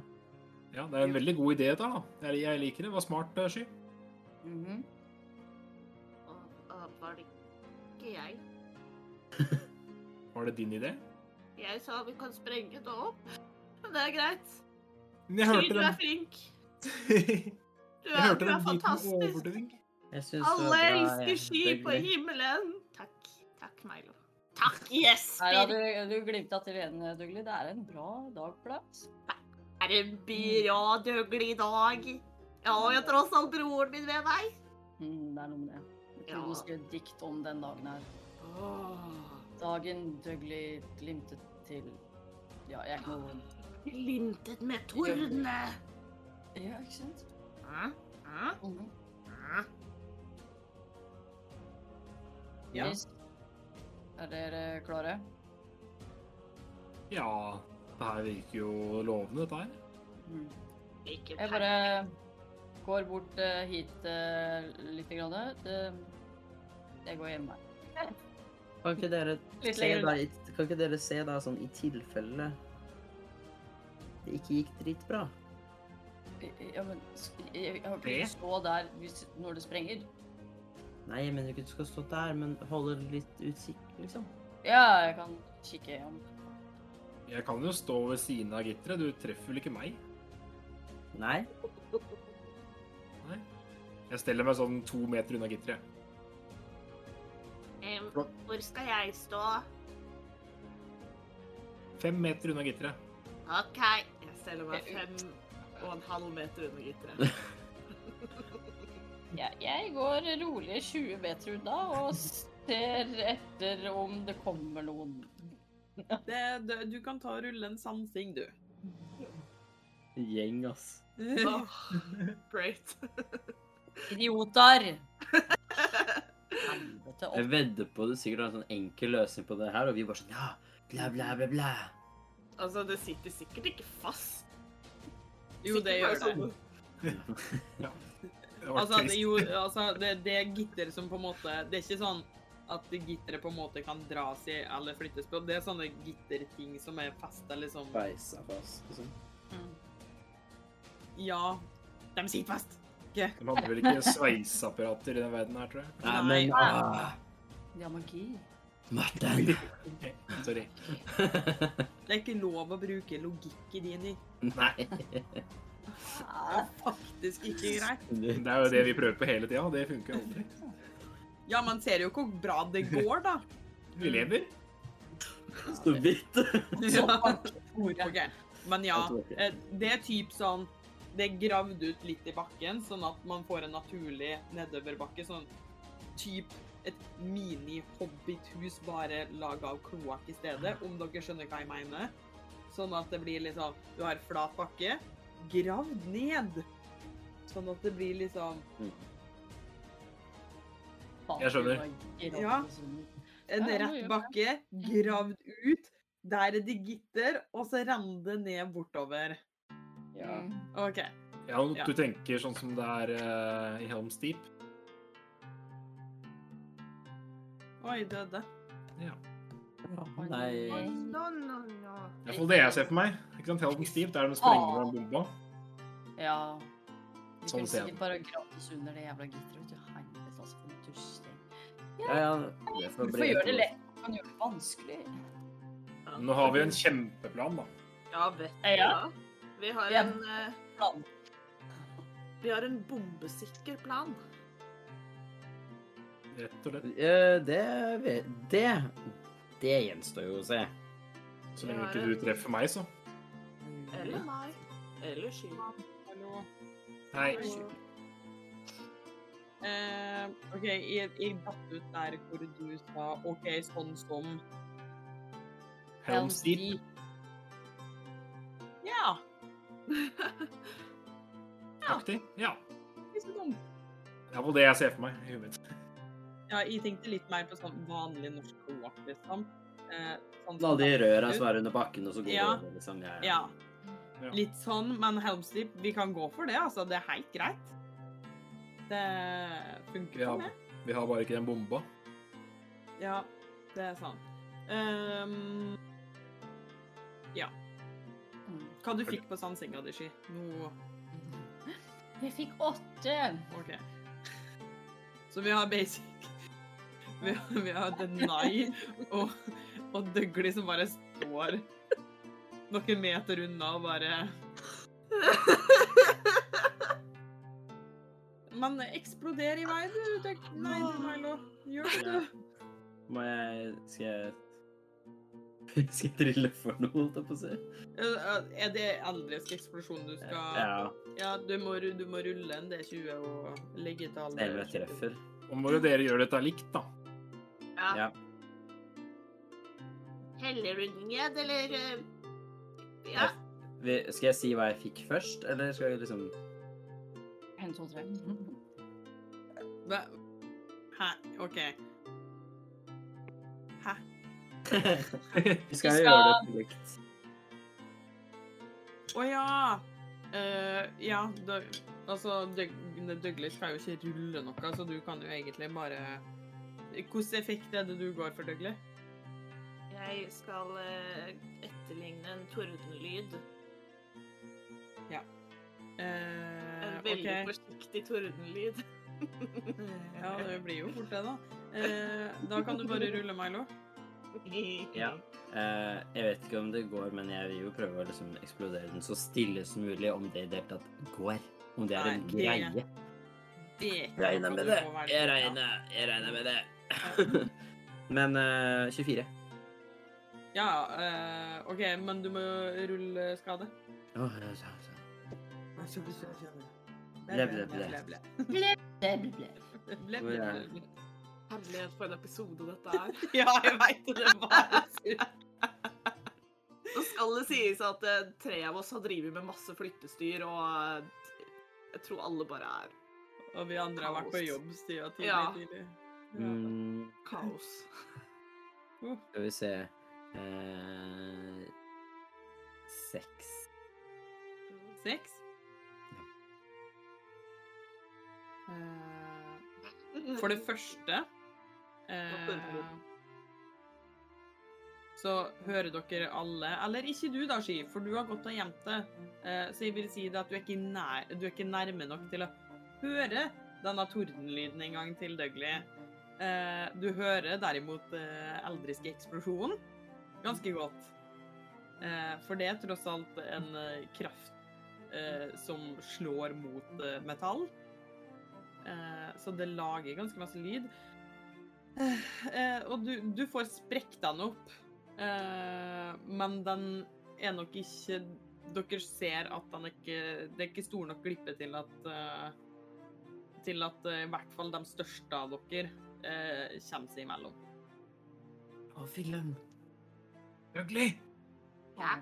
Ja, det er en veldig god idé, da. Jeg, jeg liker det. Det var smart, eh, Sky. Mhm. Og, og var det ikke jeg? (laughs) Var det din idé? Jeg sa vi kan sprenge det opp. Men det er greit. Jeg Sky, hørte du er den flink. (laughs) Du Jeg er, hørte du er fantastisk. Jeg syns Alle elsker sky på himmelen. Takk. Takk, Milo. Takk, Her har du, du glimta til igjen, Dugli. Det er en bra dag for deg. Er det en bra døglig dag? Ja, jeg har tross alt broren min med meg. Mm, det er noe med det. Jeg tror Ja. du skrev dikt om den dagen her. Dagen Dougley glimtet til Ja, jeg er ikke noe Glimtet med tordene. Ja, ikke sant? Hæ? Hæ? Mhm. Hæ? Ja. Er dere klare? Ja, det her virker jo lovende, dette her. Mm. Jeg bare går bort eh, hit uh, litt. Grann. Det, jeg går hjemme. Kan ikke dere se da, i- kan ikke dere se da sånn i tilfelle det ikke gikk dritbra? Ja, men jeg, jeg har ikke lyst til å stå der hvis, når det sprenger. Nei, jeg mener ikke du skal stå der, men holde litt utsikt, liksom. Ja, jeg kan kikke hjem. Jeg kan jo stå ved siden av gitteret. Du treffer vel ikke meg? Nei? Nei. Jeg steller meg sånn to meter unna gitteret. Um, hvor skal jeg stå? Fem meter unna gitteret. OK. Jeg steller meg fem og en halv meter unna gitteret. (laughs) Ja, jeg går rolig 20 meter unna og ser etter om det kommer noen. Det, det, du kan ta og rulle en sansing, du. Gjeng, ass. (laughs) Oh, great. Idioter! Helvete. (laughs) Jeg vedder på det sikkert har en sånn enkel løsning på det her, og vi bare sånn Ja, bla, bla, bla, bla. Altså, det sitter sikkert ikke fast. Jo, det gjør det. sånn- Det Altså, det, jo, altså, det, det er gitter som på en måte Det er ikke sånn at gitteret på en måte kan dras i eller flyttes på. Det er sånne gitterting som er festa liksom Beisa fast, liksom. Ja, de sitter fast. Okay. De hadde vel ikke sveiseapparater i den verden her, tror jeg. Nei, Nei. men ah, De har magi. Martin! Sorry. Det er ikke lov å bruke logikk i din i. Nei. Det er Faktisk ikke greit. Det er jo det vi prøver på hele tida, og det funker aldri. Ja, man ser jo hvor bra det (laughs) går, da. Vi lever. Så vidt. (laughs) Ja. Ok, Men ja, eh, det er typ sånn Det er gravd ut litt i bakken, sånn at man får en naturlig nedoverbakke. Sånn typ et mini-hobbithus bare laga av kloakk i stedet, om dere skjønner hva jeg mener. Sånn at det blir sånn Du har flat bakke, gravd ned. Sånn at det blir liksom Jeg skjønner. Ja. en rett bakke, gravd ut. Der er det gitter, og så renner det ned bortover. Ja. Mm. OK. Ja, du tenker sånn som det er uh, i Helm's Deep. Oi, døde. ja Nei. No, no, no. I hvert fall det jeg ser for meg. Ikke sant? Helm's Deep, der den sprenger den bomba. Ja. Vi Sånn ser jeg det. bare gratis under det jævla gitteret. Ja, ja. Det får gjøre det lett? Man kan gjøre det vanskelig. Nå har vi en kjempeplan, da. Ja, vet du Ja. hva? Vi har Ja. en eh, Plan. Vi har en bombesikker plan. Rett og slett. Eh, Det Det Det gjenstår jo å se. Så lenge ikke du treffer meg, så. Eller meg. Eller sky. Hallo. Nei. Eh, OK, jeg, jeg datt ut der hvor du sa OK, sånn som Helm's Deep. Ja, (laughs) Aktig. Ja. ikke så dumt. Det var det jeg ser for meg i huet mitt. Ja, jeg tenkte litt mer på sånn vanlig norsk kloakk, liksom. Eh, sånn La de røra som er under bakken, og så går Ja. det over, liksom. Ja, Ja. Ja. Litt sånn, men Helm's Deep, vi kan gå for det, altså. Det er helt greit. Det funker Vi for meg. vi har bare ikke den bomba. Ja, det er sant. Um, ja. Hva du fikk på sansinga di, Sky? Nå Jeg fikk åtte. OK. Så vi har basic Vi har, vi har Denai og, og Dougley som bare står noen meter unna og bare Men eksploderer i vei, du. Dug- Nei, du, Milo. Gjør det, du. Må jeg Skal jeg Skal jeg trille for noe, holdt jeg på å si? Eh, Er det eldrisk eksplosjon du skal Ja. Ja, du må, du må rulle en D20 og legge til alle Elleve treffer. Og må jo dere gjøre dette likt, da. Ja. Ja. Heller du ned, eller eh, Ja. Skal jeg si hva jeg fikk først, eller skal jeg liksom En, to, tre. Hva? Hæ? OK. Hæ? (laughs) Vi skal skal... gjøre det likt. Å ja! Uh, ja, da, altså Doug- Douglas skal jo ikke rulle noe, så du kan jo egentlig bare Hvilken effekt er det du går for, Douglas? Jeg skal eh, etterligne en tordenlyd. Ja. En veldig okay. forsiktig tordenlyd. Ja, det blir jo fort det, da. Eh, da kan du bare rulle, Milo. Ja. Eh, jeg vet ikke om det går, men jeg vil jo prøve å liksom eksplodere den så stille som mulig, om det i det hele tatt går. Om det er en Nei, det- greie. Det Regner med det. Jeg regner, jeg regner med det. men eh, 24. Ja, eh, OK, men du må rulle skade. Oh, ja, ja, ja. Ble, ble, ble. ble, ble. Ble, ble, ble. Ble, ble, ble, ble. Herlighet for en episode dette er. (laughs) Ja, jeg veit det. Det bare. Nå skal det sies at eh, tre av oss har drevet med masse flyttestyr, og eh, jeg tror alle bare er Og vi andre har vært på jobb siden tidlig. Ja. tidlig. Mm, kaos. skal vi se eh, Seks. Seks. Eh, For det første eh, så hører dere alle Eller ikke du da, Ski, for du har gått og gjemt det. Eh, så jeg vil si at du er nær, du er ikke nærme nok til å høre denne tordenlyden en gang til. Eh, du hører derimot eldriske eksplosjonen ganske godt. For det er tross alt en kraft som slår mot metall. Eh, så det lager ganske masse lyd. Eh, eh, og du, du får sprekt den opp, eh, men den er nok ikke Dere ser at den ikke Det er ikke stor nok glippe til at Til at i hvert fall de største av dere eh, kommer seg imellom. Å, fillen. Ugly, Ja.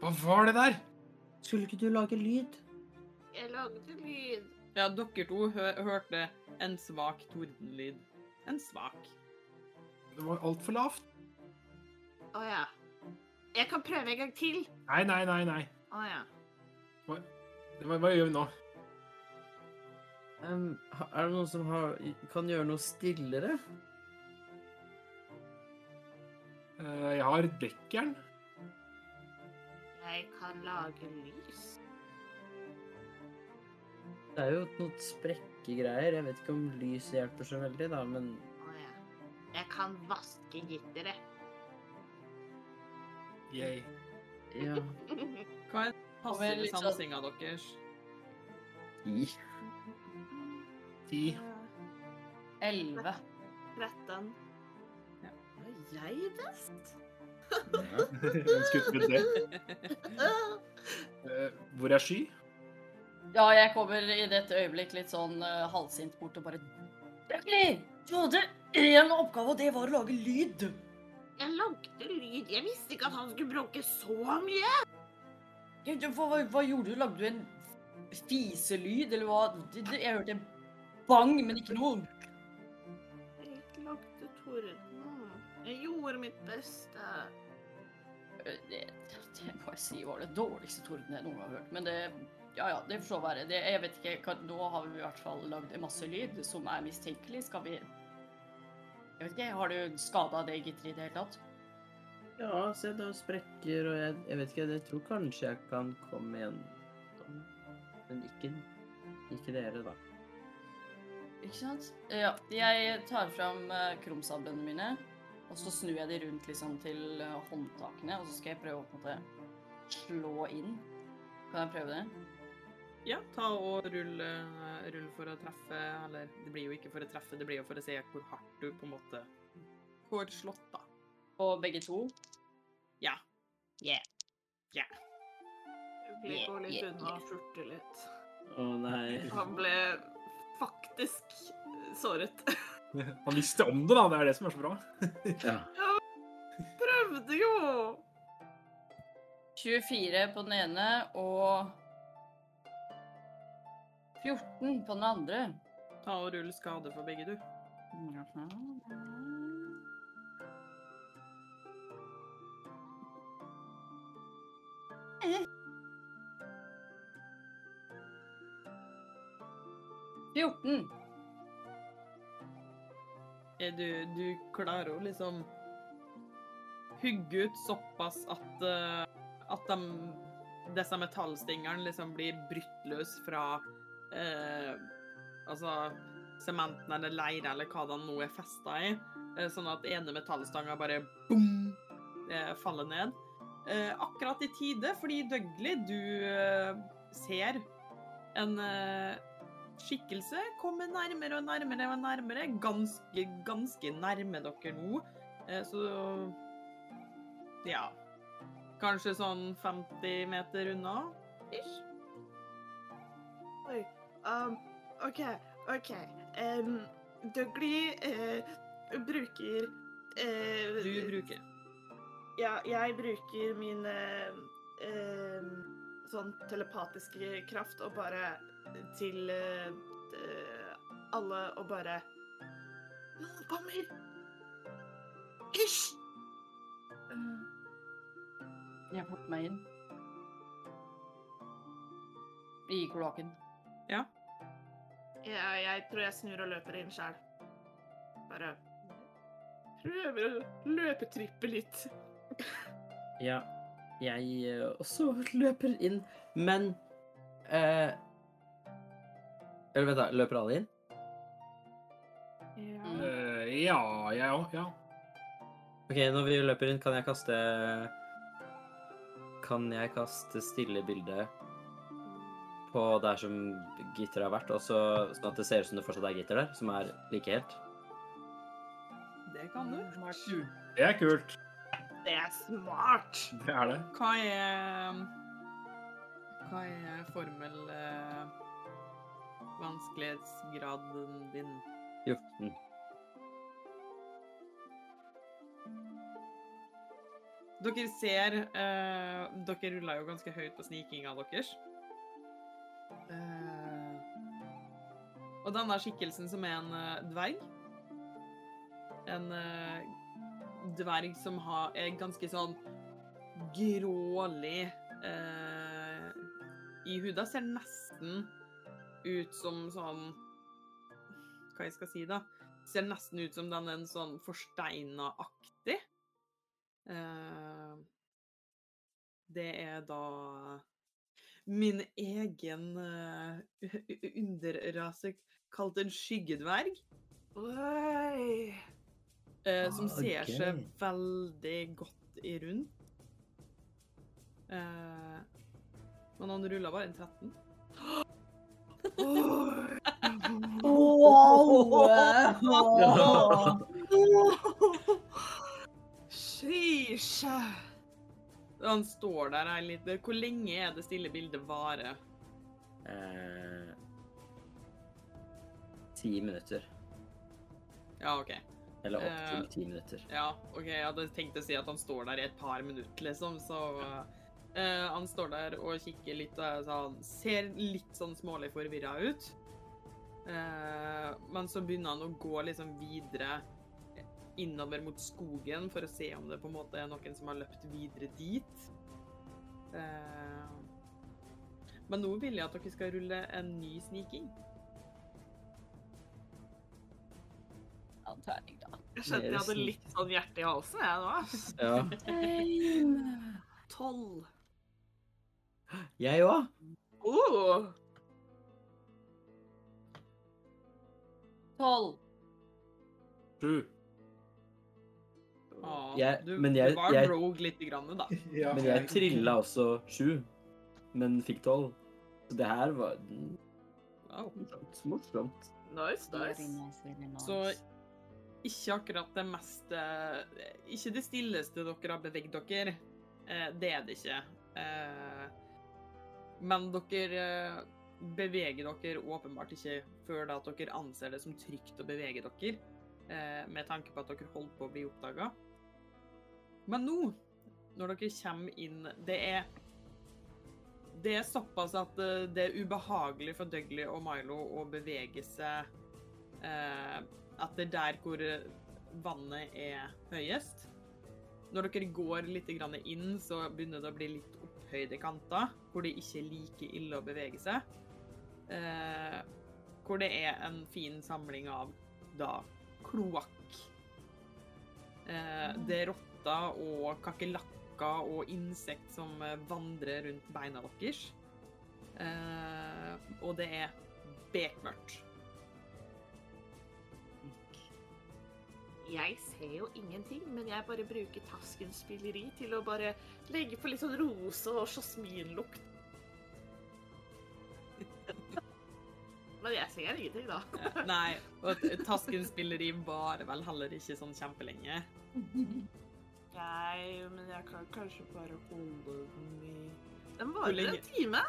hva var det der? Skulle ikke du lage lyd? Jeg lagde lyd. Ja, dere to hø hørte en svak tordenlyd. En svak. Det var altfor lavt. Å ja. Jeg kan prøve en gang til. Nei, nei, nei, nei. Å ja. Hva, hva, hva gjør vi nå? Um, er det noen som har, kan gjøre noe stillere? Uh, jeg har dekkjern. Jeg kan lage lys. Det er jo noen sprekkegreier. Jeg vet ikke om lys hjelper så veldig, da, men Å ja. Jeg kan vaske gitteret. Yay. ja. Hva er Og vel passive litt sånn- sansinga deres? I. Ti. Elleve. 13. Ja. Er jeg best? Ja. Ganske uten det. Eh, hvor er Sky? Ja, jeg kommer i dette øyeblikk litt sånn uh, halvsint bort og bare Dudley, du hadde én oppgave, og det var å lage lyd. Jeg lagde lyd. Jeg visste ikke at han skulle bråke så mye. Ja, Hva, hva, hva gjorde du? Lagde du en fiselyd, eller hva? Det- det- Jeg hørte en bang, men ikke noe. Jeg lagde torden. Jeg gjorde mitt beste. Eh, Det, det må jeg si var det dårligste torden jeg noen gang har hørt. Men det ja, ja, det får så være. Det, jeg vet ikke, Nå har vi i hvert fall lagd masse lyd som er mistenkelig. Skal vi Jeg vet ikke, Har du skada det gitteret i det hele tatt? Ja, se, det er sprekker, og jeg, jeg vet ikke, jeg tror kanskje jeg kan komme igjen. Men ikke, ikke dere, da. Ikke sant? Ja, jeg tar fram uh, krumsablene mine, og så snur jeg de rundt liksom til eh, håndtakene, og så skal jeg prøve å på en måte slå inn. Kan jeg prøve det? Ja, ta og rull, eh, rull for å treffe, eller det blir jo ikke for å treffe, det blir jo for å se hvor hardt du på en måte får slått, da. Og begge to? Ja. Yeah. Yeah. Vi går litt Yeah, unna og furter litt. Å nei. (laughs) Han ble faktisk såret. (laughs) Han visste om det, da. Det er det som er så bra. (laughs) Ja. Prøvde jo! 24 på den ene og 14 på den andre. Ta og rull skade for begge, du. Fjorten. Er du, du klarer å liksom hugge ut såpass at, eh, at de, disse metallstingene liksom blir brutt løs fra eh, altså sementen eller leire eller hva det nå er festa i, eh, sånn at ene metallstanga bare boom, eh, faller ned. Eh, akkurat i tide, fordi Dougley, du eh, ser en eh, skikkelse komme nærmere og nærmere og nærmere. Ganske, ganske nærme dere nå. Så ja Kanskje sånn 50 meter unna? Ish. Oi. Um, OK, OK. Um, Dougley uh, bruker uh, Du bruker. Ja, jeg bruker min eh, eh, sånn telepatiske kraft og bare til eh, eh, alle og bare Noen kommer! Hysj! Jeg får meg inn. I kloakken. Ja, jeg tror jeg snur og løper inn sjæl. Bare prøver å løpetrippe litt. Ja, jeg eh, også løper inn, men eh, Eller vent, da. Løper alle inn? Ja. Eh, ja, jeg òg. Ja. OK, når vi løper inn, kan jeg kaste Kan jeg kaste stille bilde på der som gitteret har vært, også, sånn at det ser ut som det fortsatt er gitter der, som er like helt? Det kan du. Det er kult. Det er smart. Det er det. Hva er Hva er formel eh, Vanskelighetsgraden din? 14. Dere ser eh, Dere rulla jo ganske høyt på snikinga deres. Eh, og der skikkelsen som er en uh, dverg En uh, dverg som har, er ganske sånn grålig i huda. Ser nesten ut som sånn Hva jeg skal si, da? Ser nesten ut som den er en sånn forsteina-aktig. Det er da min egen uh, underrase kalt en skyggedverg. Oi. Uh, som Ah, ser seg veldig godt i rundt. Uh, men han rulla bare en 13. (laughs) (laughs) Sheesh. Han står der ei litt Hvor lenge er det stille bildet varer? Eh, Ti minutter. Ja, OK. Eller opp Eh, ti minutter. Ja, OK, jeg hadde tenkt å si at han står der i et par minutter, liksom, så eh, Han står der og kikker litt og er sånn Ser litt sånn smålig forvirra ut. Eh, men så begynner han å gå liksom videre innover mot skogen for å se om det på en måte er noen som har løpt videre dit. Eh, men nå vil jeg at dere skal rulle en ny sniking. Ja, da. Jeg skjønte jeg hadde litt sånn hjerte i halsen, jeg nå. Ja. Tolv. Jeg òg. Oh. Tolv. Sju. Ah, Jeg- du, men jeg- du var jeg- rogue lite grann, da. (laughs) Ja, Men jeg trilla også sju, men fikk tolv. Så det her var Wow. morsomt. Nice, nice. Så ikke akkurat det mest eh, Ikke det stilleste dere har beveget dere. Eh, Det er det ikke. Eh, Men dere beveger dere åpenbart ikke før da at dere anser det som trygt å bevege dere, eh, med tanke på at dere holdt på å bli oppdaga. Men nå, når dere kommer inn Det er det er såpass at eh, det er ubehagelig for Dougley og Milo å bevege seg eh, etter der hvor eh, vannet er høyest. Når dere går litt inn, så begynner det å bli litt opphøyde kanter, hvor det ikke er like ille å bevege seg. Eh, hvor det er en fin samling av da kloakk. Eh, det er rotter og kakerlakker og insekt som eh, vandrer rundt beina deres. Uh, og det er bekmørkt. Jeg ser jo ingenting, men jeg bare bruker Taskens spilleri til å bare legge på litt sånn rose- og sjasminlukt. (laughs) Men jeg ser ingenting, da. Nei, og Taskens spilleri varer vel heller ikke sånn kjempelenge. (laughs) Nei, men jeg kan kanskje bare holde den i Den varer en time.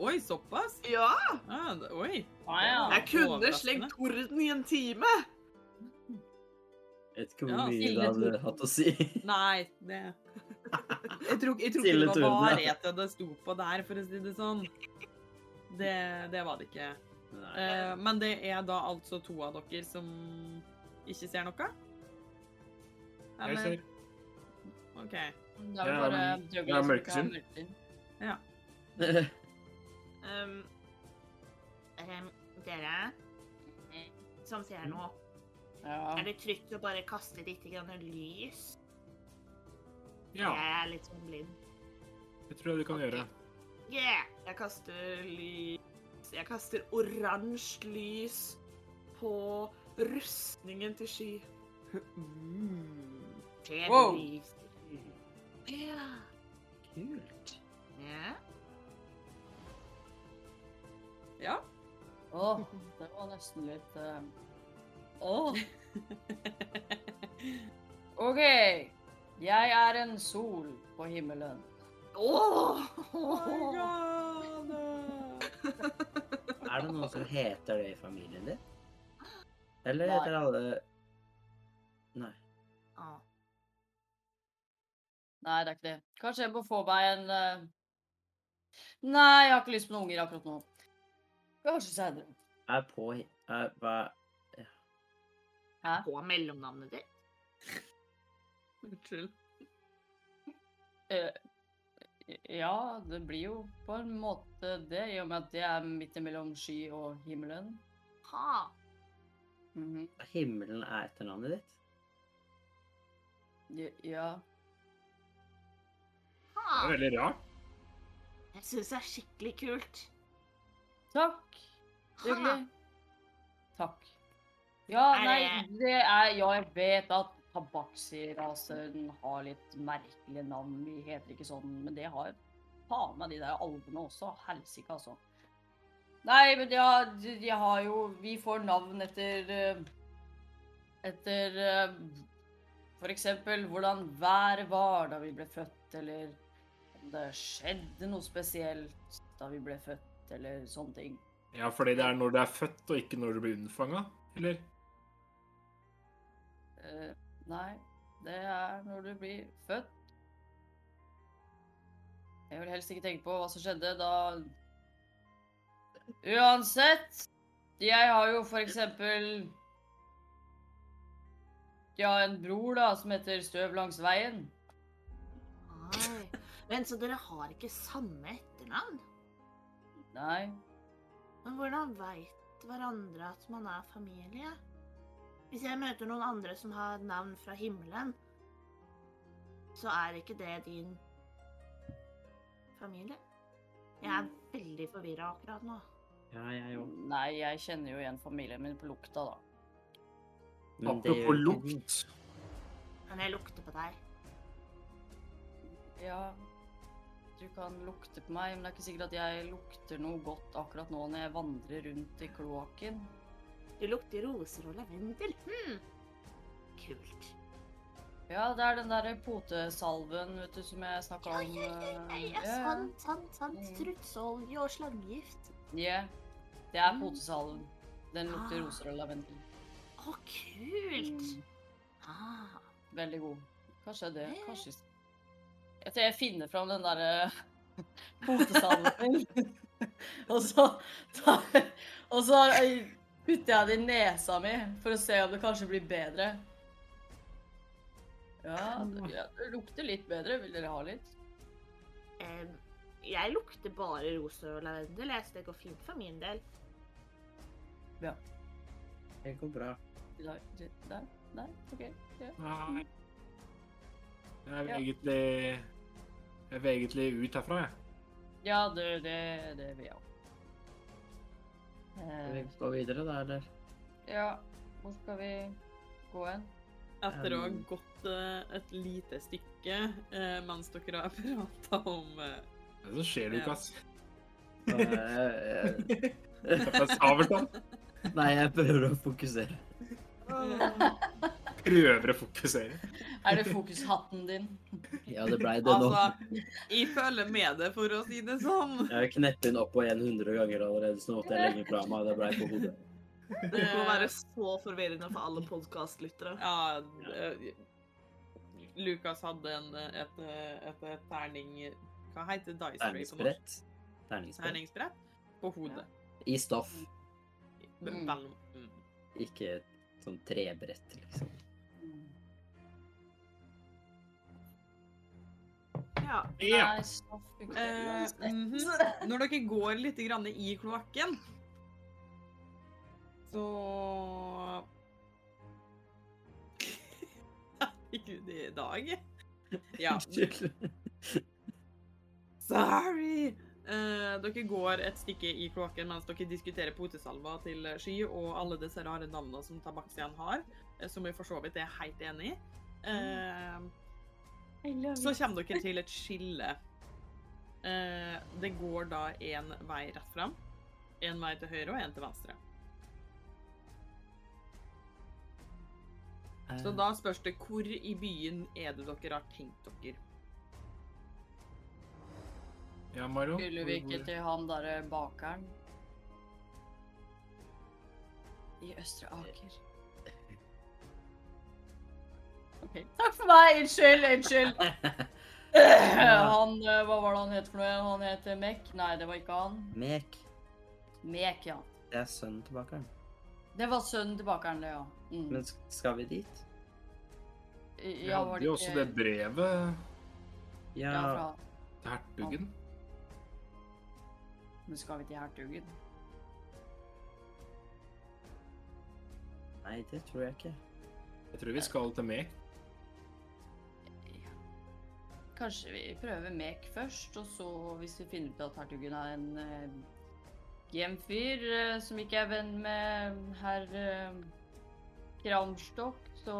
Oi, såpass? Ja! Ah, oi. Ah, ja. Jeg kunne slengt torden i en time. Jeg vet ikke Ja, hvor mye stille det hadde hatt å si. (laughs) Nei, det Jeg tror, jeg tror ikke det var ja. varighet det sto på der, for å si det sånn. Det, det var det ikke. Uh, men det er da altså to av dere som ikke ser noe? Jeg ser. OK. Da er det bare men- Douglas ja, som mørkesyn. Ja. Um, um, dere som ser nå, Ja. er det trygt å bare kaste litt grann lys? Ja, Jeg er litt sånn blind. det tror jeg du kan gjøre. Yeah! Jeg kaster lys jeg kaster oransje lys på rustningen til Sky. (laughs) Mm. Wow. blir Ja. Kult. Ja. Ja. Åh, det var nesten litt eh, Åh. (laughs) OK. Jeg er en sol på himmelen. Åh! Oh my god. Er det noen som heter det i familien din? Eller Nei. heter alle Nei. Ah. Nei, det er ikke det. Kanskje jeg må få meg en uh... Nei, jeg har ikke lyst på noen unger akkurat nå. Kanskje senere. Er på er, Hva Hæ? På mellomnavnet ditt? (laughs) Unnskyld. Uh, ja, det blir jo på en måte det, i og med at det er midt imellom sky og himmelen. Ha. Mhm. Himmelen er etternavnet ditt? Ja, ja. Det er veldig rart. Jeg syns det er skikkelig kult. Takk. Hyggelig. Takk. Ja, nei, det- er Ja, jeg vet at tabaxi-rasen har litt merkelige navn. Vi heter ikke sånn, men det har faen meg de der alvene også. Helsike, altså. Nei, men ja, de, de har jo Vi får navn etter eh, Etter eh, For eksempel hvordan været var da vi ble født, eller om det skjedde noe spesielt da vi ble født, eller sånne ting. Ja, fordi det er når du er født, og ikke når du blir unnfanga, eller? Uh, nei, det er når du blir født. Jeg vil helst ikke tenke på hva som skjedde da Uansett. Jeg har jo for eksempel Ja, har en bror da, som heter Støv langs veien. Oi. Men så dere har ikke samme etternavn? Nei. Men hvordan veit hverandre at man er familie? Hvis jeg møter noen andre som har navn fra himmelen, så er ikke det din familie? Jeg er veldig forvirra akkurat nå. Ja, jeg òg. Nei, jeg kjenner jo igjen familien min på lukta, da. Men det gjør Apropos ikke lukt. Men jeg lukter på deg. Ja, du kan lukte på meg, men det er ikke sikkert at jeg lukter noe godt akkurat nå når jeg vandrer rundt i kloakken. Du lukter roser og lavendel. Hm. Kult. Ja, det er den derre potesalven, vet du, som jeg snakka Ja, om. ja, ja, ja, eh, ja, sant, sant, sant. Mm. Strutsolje og slangegift. Ja, det er Mm. potesalven. Den lukter Ah. roser og lavendel. Å, kult! Mm, Ah. veldig god. Kanskje det, Eh. kanskje Jeg tror jeg finner fram den derre (laughs) potesalven min. (laughs) og så tar Og så eh, putter jeg det i nesa mi for å se om det kanskje blir bedre. Ja, det, ja, det lukter litt bedre. Vil dere ha litt? Um, jeg lukter bare roser og lavendel, jeg, det går fint for min del. Ja. Det går bra. Nei, nei, OK. Ja. Nei. Jeg vil Ja. egentlig Jeg vil egentlig ut herfra, jeg. Ja, det, det, det vil jeg òg. Skal vi Eh, gå videre, da, eller? ja, hvor skal vi gå hen? Etter å ha Um. gått eh, et lite stykke eh, mens dere har (laughs) prata om eh, Hva er det som skjer, Lukas? Eh, Sabeltann. Nei, jeg prøver å fokusere. (laughs) Prøver å fokusere. Er det fokushatten din? Ja, det blei det nå. Altså, jeg føler med det, for å si det sånn. Jeg har knepet den opp og igjen 100 ganger allerede, så nå måtte jeg legge fra meg. Det blei på hodet. Det må være så forvirrende for alle podkastlyttere. Ja, eh, Lukas hadde en, et, et, et terning Hva heter det? Dice på? Terningsbrett. Terningsbrett. Terningsbrett på hodet. I stoff, Mm. mm. ikke et sånn trebrett, liksom. Ja. Ja. Eh, mhm. Når dere går litt grann i kloakken, så (laughs) Herregud, det er i dag. Ja. (laughs) Sorry! Eh, dere går et stykke i kloakken mens dere diskuterer potesalva til Sky og alle disse rare navnene som Tabaxian har, eh, som vi for så vidt er helt enig i. Eh, så kommer dere til et skille. Eh, det går da én vei rett fram, én vei til høyre og én til venstre. Så da spørs det hvor i byen er det dere har tenkt dere. Ja, Maro? Skulle vi ikke til han derre bakeren? I Østre Aker. OK. Takk for meg! Unnskyld, unnskyld. (laughs) Han, eh, Hva var det han het for noe? Han het Mek? Nei, det var ikke han. Mek. Mek, ja. Det er sønnen til bakeren. Det var sønnen til bakeren, det, ja. Mm. Men skal vi dit? Vi ja, var hadde jo også det brevet Ja, Ja, fra til hertugen. Men skal vi til hertugen? Nei, det tror jeg ikke. Jeg tror vi skal til Mek. Kanskje vi prøver Mek først, og så hvis vi finner ut at hertugen er en uh, hjemfyr eh, som ikke er venn med herr uh, Kramstokk, så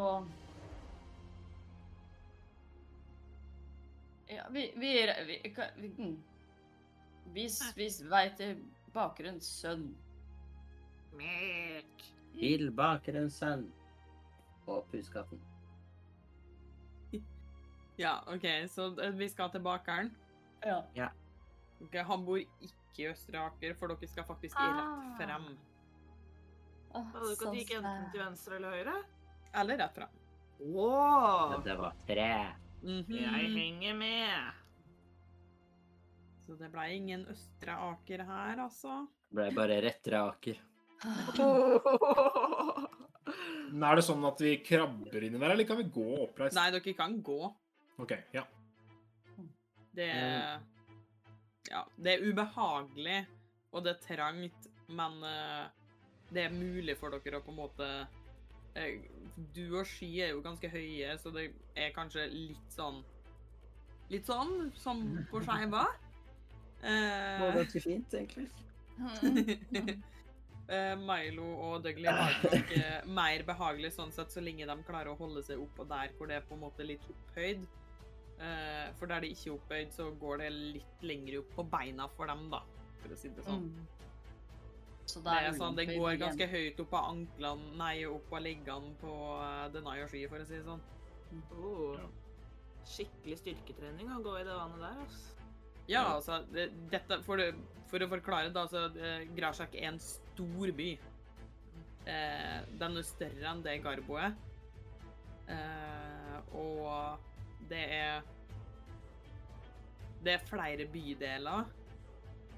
Ja, vi Vi, vi, vi, vi. Hvis vi veit er bakerens sønn Mek. Til bakerens sønn. Og puskatten. Ja, OK, så eh, vi skal til bakeren. Ja. Ok, han bor ikke i Østre Aker, for dere skal faktisk Ah. rett frem. Åh, Hadde dere ikke så at de gikk enten til venstre eller høyre? Eller rett frem. Wow. Det var tre. Mhm. Jeg henger med. Så det ble ingen Østre Aker her, altså. Det ble bare rettere aker. (laughs) Men er det sånn at vi krabber inni der, eller kan vi gå oppreist? Nei, dere kan gå. OK, ja. Det er Ja, det er ubehagelig, og det er trangt, men eh, det er mulig for dere å på en måte eh, Du og Sky er jo ganske høye, så det er kanskje litt sånn Litt sånn som på skeiva. Det var Eh, ganske fint, egentlig. (laughs) eh, Milo og Dougley har nok mer behagelig sånn sett, så lenge de klarer å holde seg oppå der hvor det er på en måte litt opphøyd. Eh, for der det ikke er opphøyd, så går det litt lenger opp på beina for dem, da, for å si det sånn. Mm. Så Det er sånn, det ulempe i går byen. ganske høyt opp av anklene, nei, opp av leggene på uh, Denai og Sky, for å si det sånn. Oh. Ja. Skikkelig styrketrening å gå i det vannet der, altså. Ja, altså, det, dette, for, det, for å forklare, det, så uh, Grasjak er en stor by. Eh, den er større enn det Garbo er. Eh, og det er Det er flere bydeler.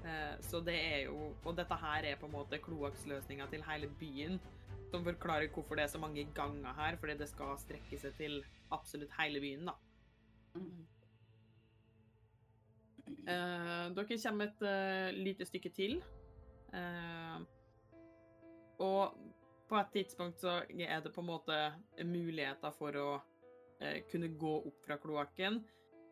Eh, så det er jo Og dette her er på en måte kloakksløsninga til hele byen. Som forklarer hvorfor det er så mange ganger her, fordi det skal strekke seg til absolutt hele byen, da. Mm. Eh, dere kommer et eh, lite stykke til. Eh, og på et tidspunkt så er det på en måte muligheter for å kunne gå opp fra kloakken.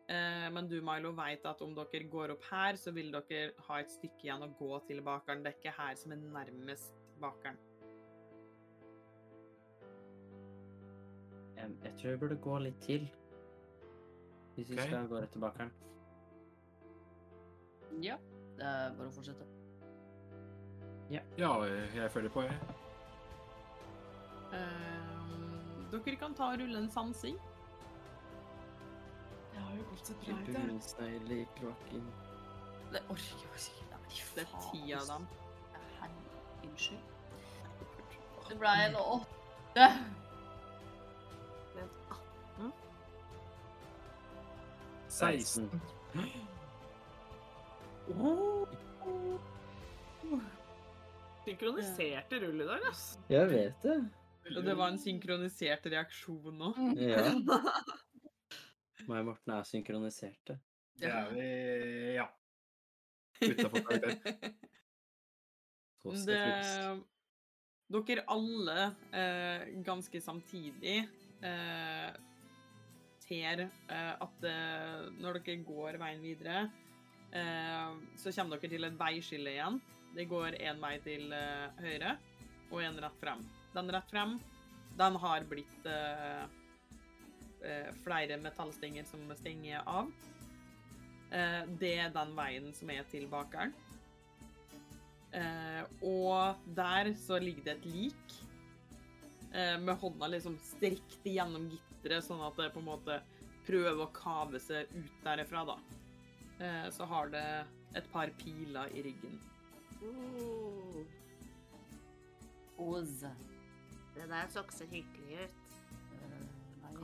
Eh, men du, Milo, vet at om dere går opp her, så vil dere ha et stykke igjen å gå til bakeren. Det er ikke her som er nærmest bakeren. Em, Jeg tror vi burde gå litt til. Hvis vi okay. skal gå rett til bakeren. Ja, det er bare å fortsette. Ja, jeg følger på, jeg. Uh, dere kan ta og rulle en sansing. Det har jo gått så bra i kloakken. Det orker jeg ikke. Nei, Det er ti av dem. Herre, Unnskyld. Det ble en åtte. Vent, 18. 16. Synkroniserte rull i dag, ass. Jeg vet det. Og det var en synkronisert reaksjon òg. Ja. (laughs) Meg og Morten er synkroniserte. Det er vi Ja. Utafor (laughs) karakter. Det, dere alle, eh, ganske samtidig, eh, ser eh, at eh, når dere går veien videre, eh, så kommer dere til et veiskille igjen. Det går én vei til eh, høyre og en rett frem. Den rett frem, den har blitt flere metallstenger som stenger av. Eh, det er den veien som er til bakeren. Eh, og der så ligger det et lik eh, med hånda liksom strekt gjennom gitteret, sånn at det på en måte prøver å kave seg ut derifra, da. Eh, så har det et par piler i ryggen. Oh, Oz. det der så ikke så hyggelig ut.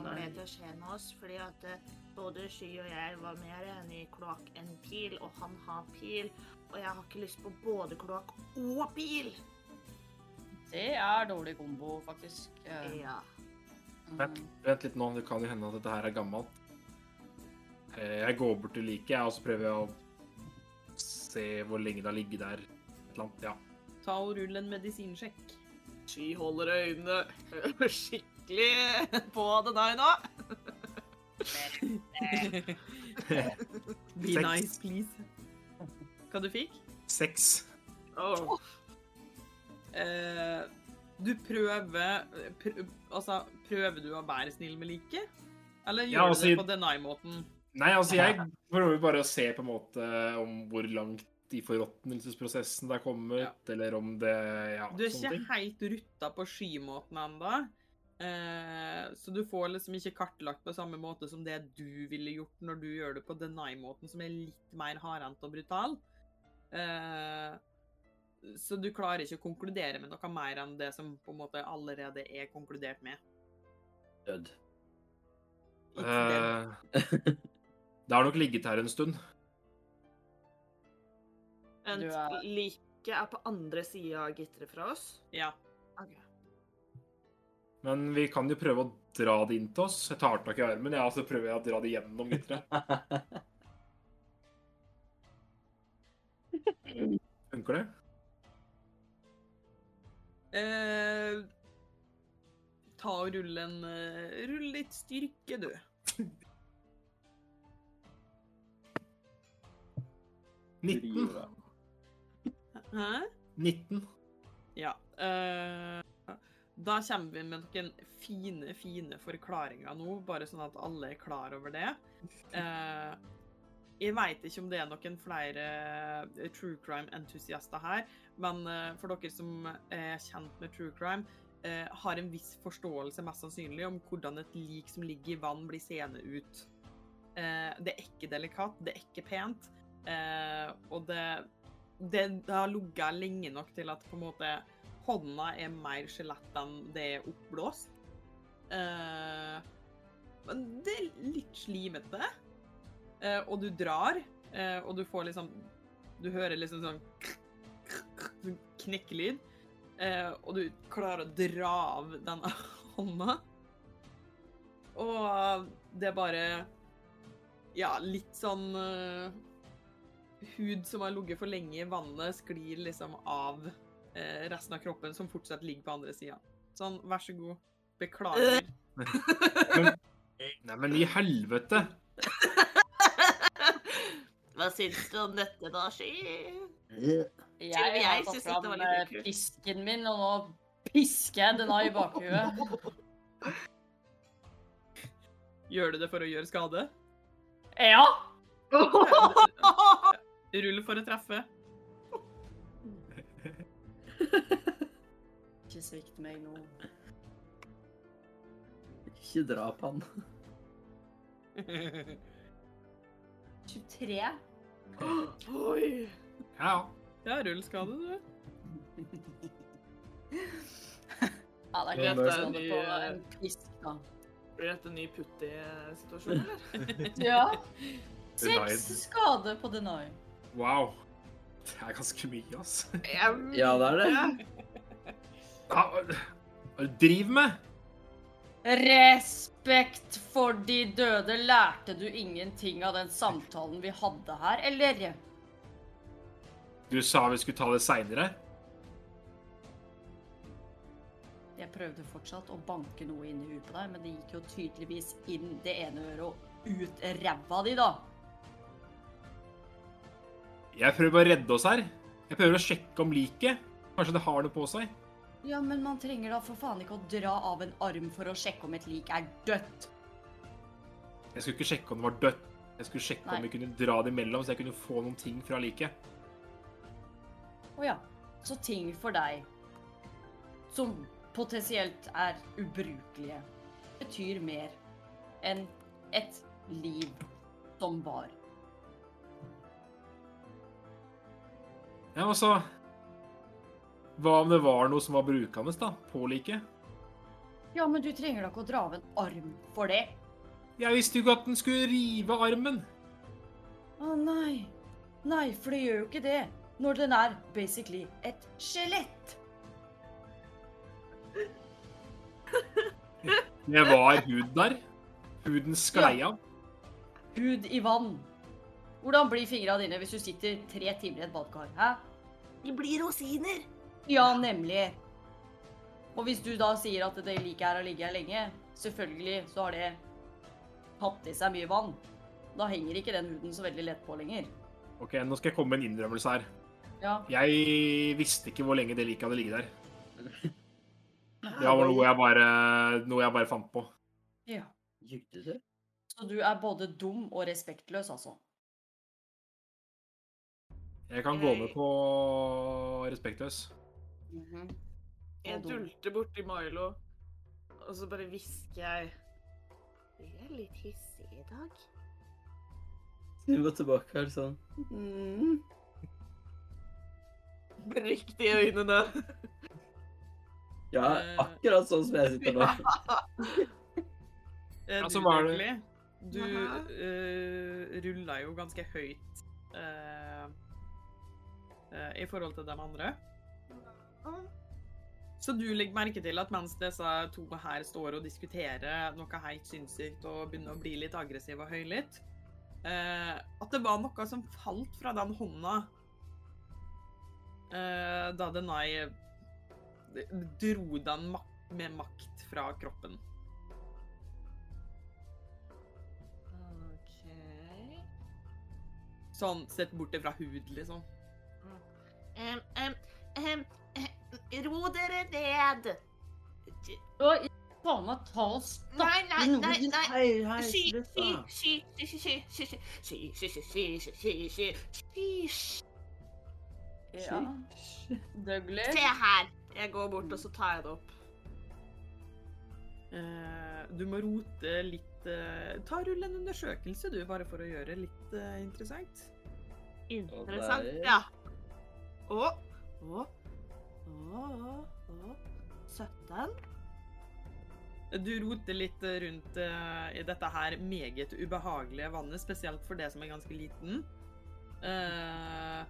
Kommer det til å skje med oss? Fordi at eh, både Sky og jeg var mer enig i kloakk enn pil, og han har pil. Og jeg har ikke lyst på både kloakk og pil. Det er dårlig kombo, faktisk. Ja. Vent, mm. vent litt nå, det kan jo hende at dette her er gammelt. Eh, Jeg går bort til liket, og så prøver jeg å se hvor lenge det har ligget der. Et eller annet, ja. Ta og rull en medisinsjekk. Sky holder øynene (laughs) skikkelig (laughs) på det der nå. Be Seks. nice, please. Hva du fikk? Seks. Oh. Eh, du prøver prø Altså, prøver du å være snill med liket? Eller gjør Ja, du altså, det på deny-måten? Nei, altså, jeg (laughs) prøver bare å se på en måte om hvor langt i forråtnelsesprosessen det er kommet, Ja. eller om det Ja, Du er sånne ikke ting. helt rutta på skymåten ennå. Eh, så du får liksom ikke kartlagt på samme måte som det du ville gjort når du gjør det på deny-måten, som er litt mer hardhendt og brutal. Eh, så du klarer ikke å konkludere med noe mer enn det som på en måte allerede er konkludert med. Død. Eh, (laughs) det har nok ligget her en stund. Vent, er- liket er på andre sida av gitteret fra oss. Ja. Men vi kan jo prøve å dra det inn til oss. Jeg tar tak i armen, ja, så prøver jeg å dra det gjennom gitteret. (laughs) Funker det? Eh, ta og rull en eh, Rull litt styrke, du. (laughs) Nitten. Hæ? 19. Ja. eh, da kommer vi med noen fine, fine forklaringer nå, bare sånn at alle er klar over det. Eh, jeg veit ikke om det er noen flere eh, true crime-entusiaster her, men eh, for dere som er kjent med true crime, eh, har en viss forståelse mest sannsynlig om hvordan et lik som ligger i vann, blir seende ut. Eh, det er ikke delikat, det er ikke pent, eh, og det det, det har ligget lenge nok til at på en måte hånda er mer skjelett enn det er oppblåst. Uh, men det er litt slimete. Uh, og du drar, uh, og du får liksom Du hører liksom sånn sånn knekkelyd. Og du klarer å dra av denne (laughs) hånda. Og det er bare Ja, litt sånn hud som har ligget for lenge i vannet, sklir liksom av resten av kroppen, som fortsatt ligger på andre sida. Sånn, vær så god. Beklager. (laughs) Nei, men i helvete! (laughs) Hva syns du om dette, da, Sky? Jeg jeg jeg syns dette var litt eh, kult. pisken min, og nå pisker jeg denne i bakhuet. (laughs) Gjør du det for å gjøre skade? Ja! Rull for å treffe. Ikke svikt meg nå. Ikke drap han. 23. Oi. Ja, Ja, rull skade, du. Ja, det er er jeg ny, på eh, en pisk, da. Blir dette en ny putti-situasjon, eller? (laughs) Ja. Seks skade på Deny. wow. Det er ganske mye, ass. Ja, det er det. Hva er det du driver med? Respekt for de døde. Lærte du ingenting av den samtalen vi hadde her, eller? Du sa vi skulle ta det seinere. Jeg prøvde fortsatt å banke noe inn i huet på deg, men det gikk jo tydeligvis inn det ene øret og ut ræva di, da. Jeg prøver bare å redde oss her. Jeg prøver å sjekke om liket. Kanskje det har noe på seg. Ja, men man trenger da for faen ikke å dra av en arm for å sjekke om et lik er dødt. Jeg skulle ikke sjekke om det var dødt. Jeg skulle sjekke Nei. om vi kunne dra det imellom, så jeg kunne få noen ting fra liket. Å ja. Så ting for deg som potensielt er ubrukelige, betyr mer enn et liv som var. Ja, altså Hva om det var noe som var brukende, da? På liket? Ja, men du trenger da ikke å dra av en arm for det. Jeg visste jo ikke at den skulle rive armen. Å nei. Nei, for det gjør jo ikke det. Når den er basically et skjelett. Det var hud der. Huden sklei av. Hud i vann. Hvordan blir fingra dine hvis du sitter tre timer i et badekar? Hæ? De blir rosiner. Ja, nemlig. Og hvis du da sier at det liket her har ligget her lenge, selvfølgelig så har det tatt i seg mye vann. Da henger ikke den huden så veldig lett på lenger. Ok, nå skal jeg komme med en innrømmelse her. Ja. Jeg visste ikke hvor lenge det liket hadde ligget der. (laughs) Det var noe jeg bare, noe jeg bare fant på. ja. Jugde du? Så du er både dum og respektløs, altså. Jeg kan gå med på respektløs. Mhm. Jeg Og dum. dulter borti Milo, og så bare hvisker jeg Du er litt hissig i dag. Hun var tilbake her sånn. Mm. Riktig de øynene. (laughs) Ja, Eh. akkurat sånn som jeg sitter nå. Altså, (laughs) Ja, så var det- du uh, rulla jo ganske høyt eh, eh, i forhold til de andre. Så du legger merke til at mens disse to her står og diskuterer noe helt sinnssykt og begynner å bli litt aggressiv og høylytt, eh, at det var noe som falt fra den hånda eh, da Denai dro den mak med makt fra kroppen. OK. Sånn sett bort fra hud, liksom. Ro dere ned. Og faen meg ta og stappe noen Nei, nei, nei. Hysj, hysj, hysj, hysj, hysj, hysj. Ja. Douglas. Se her. Jeg går bort, og så tar jeg det opp. Uh, du må rote litt uh, Ta Rull en undersøkelse, du, bare for å gjøre litt uh, interessant. Interessant, ja. Å, å, å, å, å. 17. Du roter litt rundt uh, i dette her meget ubehagelige vannet, spesielt for det som er ganske liten. Uh,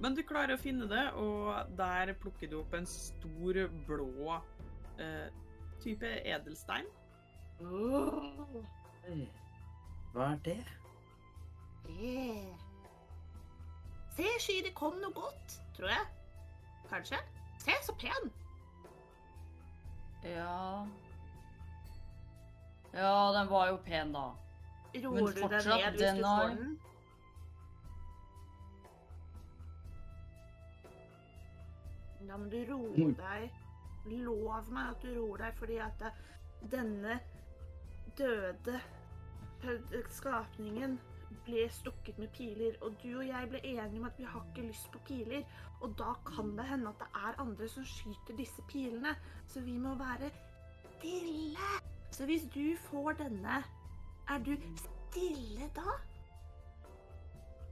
men du klarer å finne det, og der plukker du opp en stor, blå uh, type edelstein. Åh, Hva er det? det. Se, Sky, det kom noe godt, tror jeg. Kanskje? Se, så pen. Ja Ja, den var jo pen, da. Roer Men du deg fortsatt, ned hvis den du får den? Ja, men du roer deg. Lov meg at du roer deg, fordi at denne døde eh, skapningen ble stukket med piler, og du og jeg ble enige om at vi har ikke lyst på piler, og da kan det hende at det er andre som skyter disse pilene, så vi må være stille. Så hvis du får denne, er du stille da?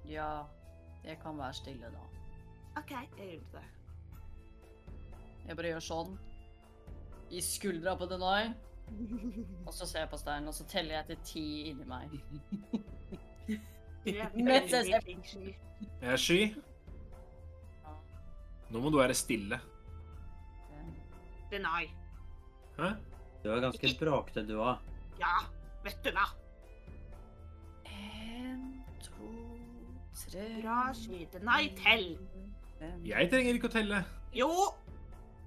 Ja, jeg kan være stille, da. OK, jeg gjør det. Jeg bare gjør sånn. I skuldra på Denai. Og så ser jeg på steinen, og så teller jeg til ti inni meg. (laughs) Er jeg flink, Sky. Sky, nå må du være stille. Denai. Hæ? Du var ganske bråkete, du òg. Ja, vet du hva? En, to, tre Bra, Sky. Denai, tell. Jeg trenger ikke å telle. Jo,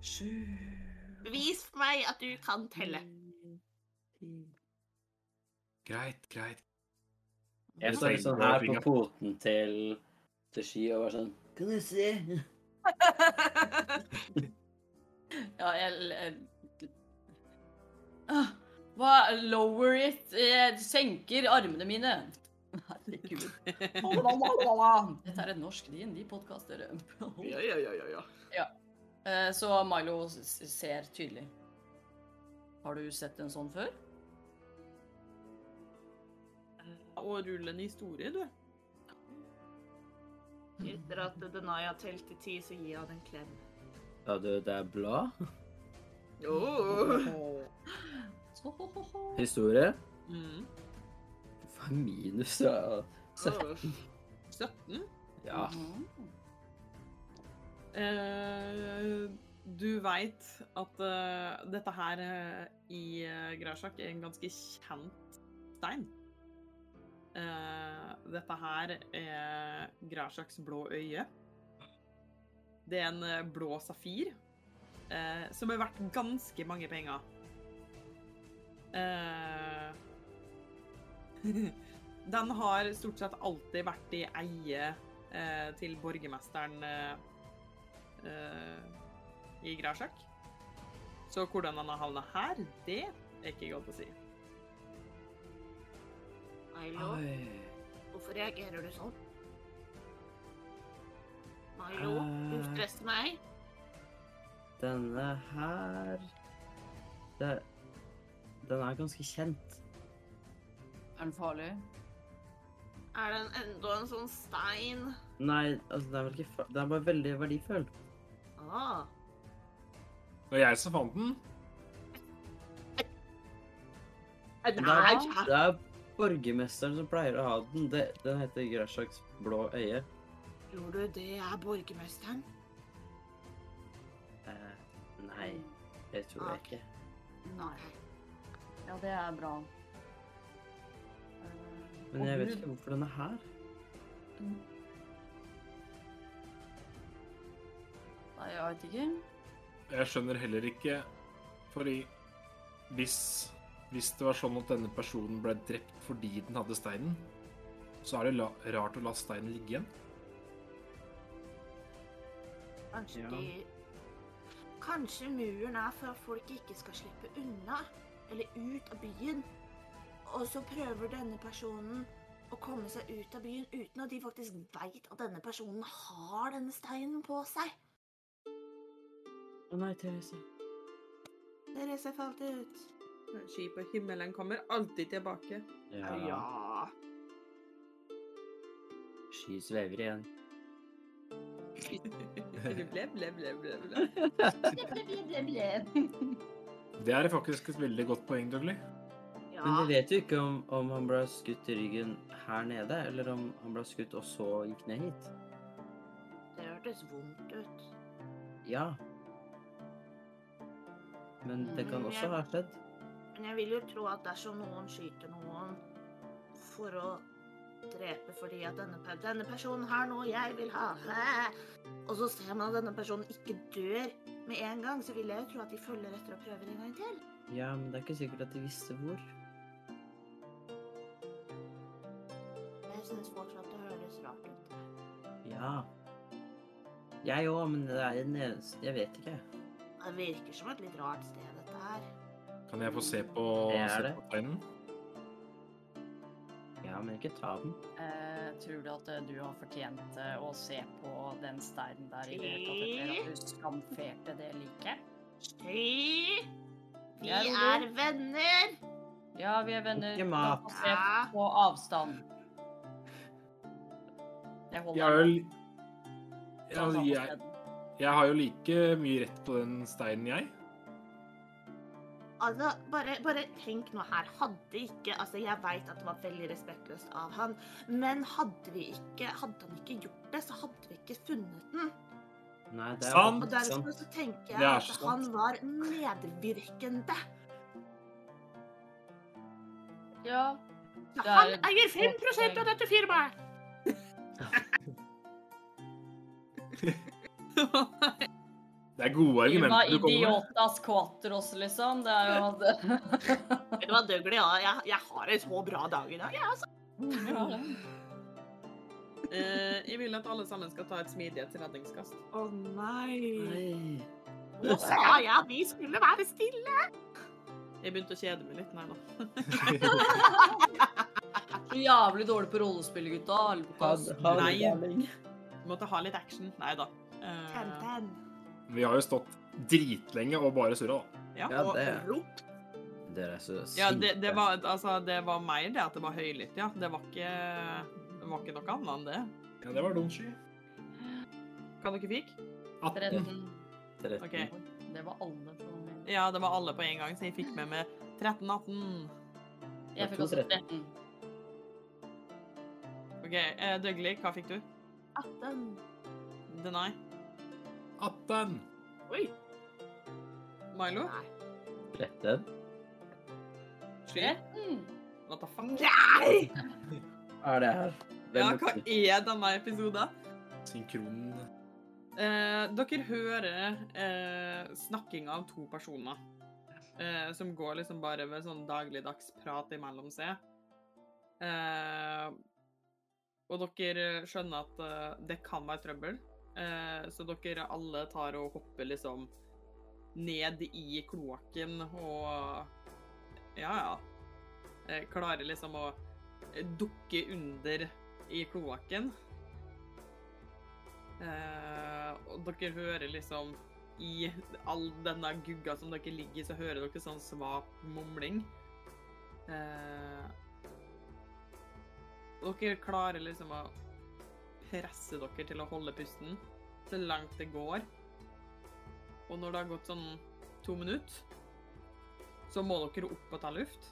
sju vis meg at du kan telle. Greit, greit. Jeg står liksom ikke her på poten til til Ski og var sånn Kan du se? (laughs) Ja, jeg, jeg Ah, Hva? Lower it. Jeg senker armene mine. (laughs) Herregud. (laughs) Dette er en norsk D&D-podkast, dere. Ja, ja, ja, ja, ja. Eh, Så Milo ser tydelig. Har du sett en sånn før? Og rulle en historie, du. Etter at Denaya har telt til ti, så gir han en klem. Ja, du, det er blad? Oh. Historie? Mm. Hva er minus? Ja. Oh. 17. ja. Mm. Eh, du veit at uh, dette her uh, i uh, Grasjak er en ganske kjent stein. Eh, dette her er Grasjaks blå øye. Det er en eh, blå safir eh, som er verdt ganske mange penger. (laughs) Den har stort sett alltid vært i eie til borgermesteren i Grasjak. Så hvordan han har havna her, det er ikke godt å si. Milo, Oi. hvorfor reagerer du sånn? Milo, du Eh. meg. Denne her det, Den er ganske kjent. Er den farlig? Er den enda en sånn stein? Nei, altså, den er vel ikke fa- Den er bare veldig verdifull. Ah. Det var jeg som fant den. Det er, det er borgermesteren som pleier å ha den. Det, den heter Grashaks blå øye. tror du det er borgermesteren? Eh, nei, det tror jeg ikke. Nei. Ja, det er bra. Eh, Men jeg vet ikke hvorfor den er her. Nei, jeg vet ikke. Jeg skjønner heller ikke Fordi hvis, hvis det var sånn at denne personen ble drept fordi den hadde steinen, så er det la, rart å la steinen ligge igjen. Kanskje Ja. de Kanskje muren er for at folk ikke skal slippe unna, eller ut av byen. Og så prøver denne personen å komme seg ut av byen uten at de faktisk veit at denne personen har denne steinen på seg. Å nei, Therese. Therese falt ut. Skip på himmelen kommer alltid tilbake. Ja. Sky svever igjen. (laughs) ble, ble, ble, ble, ble. Det er faktisk et veldig godt poeng, Dougley. Ja, Men vi vet jo ikke om, om han ble skutt i ryggen her nede, eller om han ble skutt og så gikk ned hit. det hørtes vondt ut. Ja. Men det kan Mm, også ha skjedd. Men jeg vil jo tro at dersom noen skyter noen for å drepe fordi at denne, denne personen har noe jeg vil ha (laughs) Og så ser man at denne personen ikke dør med en gang, så vil jeg jo tro at de følger etter og prøver en gang til. Ja, men det er ikke sikkert at de visste hvor. Jeg syns fortsatt det høres rart ut. Ja. Jeg òg, men det er en eneste Jeg vet ikke. Det virker som et litt rart sted. Kan jeg få se på, se på steinen? Ja, men ikke ta den. Eh, tror du at eh, du har fortjent eh, å se på den steinen der i det hele tatt etter at du skamferte det liket? Sky! Vi Jeg er er venner! Ja, vi er venner. Ikke mat. se på avstand. Jeg holder Jeg, jo på ja, samme jeg, jeg har jo like mye rett på den steinen, jeg. Altså, bare, bare tenk nå her. Hadde ikke Altså, jeg veit at det var veldig respektløst av han, men hadde vi ikke Hadde han ikke gjort det, så hadde vi ikke funnet den. Nei, det er Sant. Og derfor så tenker jeg at sant. han var medvirkende. Ja. Det er han eier godt 5 av dette firmaet! (laughs) (laughs) (laughs) Det er gode argumenter du kommer med. idiotas quatros, liksom. Det er jo det. Vet du hva, Dougley, ja, jeg, jeg har en så bra dag i dag, jeg, altså. uh. Eh, jeg vil at alle sammen skal ta et smidighetsredningskast. Å nei. Nei. Nå sa jeg at vi skulle være stille? Jeg begynte å kjede meg litt. Nei da. Så jævlig dårlig på rollespill, gutta. Nei. Måtte ha litt action. Nei da. Uh. Vi har jo stått dritlenge og bare surra, da. ja. Ja, Og ropt. Dere er så sinte. Ja, det, det, var, altså, det var mer det at det var høylytt, ja. Det var ikke, det var ikke noe annet enn det. Ja, det var Donchi. Hva dere fikk? 18. 13. Okay. Det var alle på en gang. Ja, det var alle på en gang, så jeg fikk med meg 13-18. Jeg fikk også 13. OK, Døgli, hva fikk du? 18. Denai? 18. Oi. Milo? Nei. 13. Sky? 13. What the fuck? Nei! Hva er det her? Hvem Ja, hva det? er denne episoden? Synkron. Eh, dere hører eh, snakking av to personer. Eh, som går liksom bare ved sånn dagligdags prat imellom seg. Eh, og dere skjønner at eh, det kan være trøbbel. Eh, så dere alle tar og hopper liksom ned i kloakken og Ja, ja. Eh, klarer liksom å dukke under i kloakken. Eh, og dere hører liksom I all denne gugga som dere ligger i, så hører dere sånn svak mumling. Dere klarer liksom å presse dere til å holde pusten så langt det går. Og når det har gått sånn to minutter, så må dere opp og ta luft.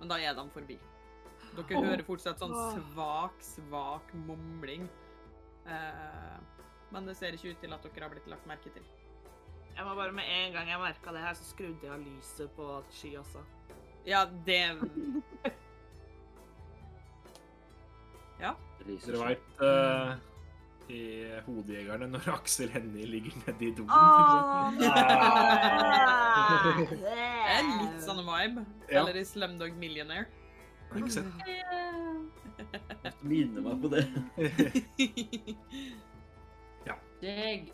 Men da er de forbi. Dere hører fortsatt sånn svak, svak mumling. Eh, men det ser ikke ut til at dere har blitt lagt merke til. Jeg må bare med en gang jeg merka det her, så skrudde jeg av lyset på sky også. Ja, det Ja. Dere veit uh, i Hodejegerne når Aksel Hennie ligger nede i doen. Oh. Det er litt sånn vibe. Ja. Eller i Slumdog Millionaire. Har ikke sett? Minner meg på det. (laughs) Digg.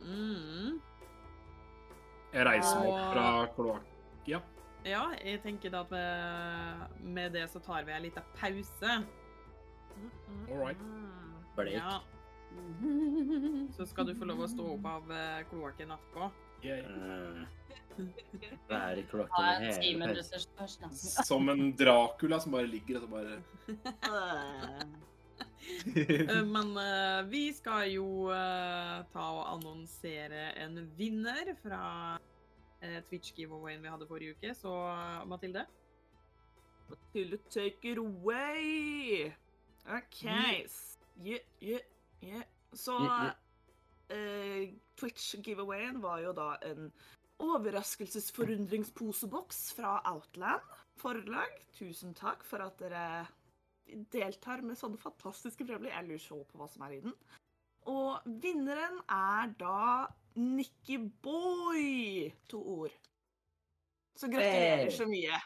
mm. Jeg reiser meg opp fra kloakk. Ja. Ja, jeg tenker da at med, med det så tar vi en liten pause. All right. Bleik. Ja, (laughs) så skal du få lov å stå opp av eh, kloakken etterpå. Eh, Være i Ta kloakken en ti hele minutters. Som en Dracula som bare ligger og så bare Eh, Men eh, vi skal jo eh, ta og annonsere en vinner fra uh, Twitch-giveawayen vi hadde forrige uke. Så Mathilde? Mathilde, take it away. OK. Yeah, yeah, yeah. Så Yeah, eh, Twitch-giveawayen var jo da en overraskelsesforundringsposeboks fra Outland forlag. Tusen takk for at dere deltar med sånne fantastiske prøver. Jeg lurer så på hva som er i den. Og vinneren er da Nikki Boy. To ord. Så gratulerer Hey. så mye.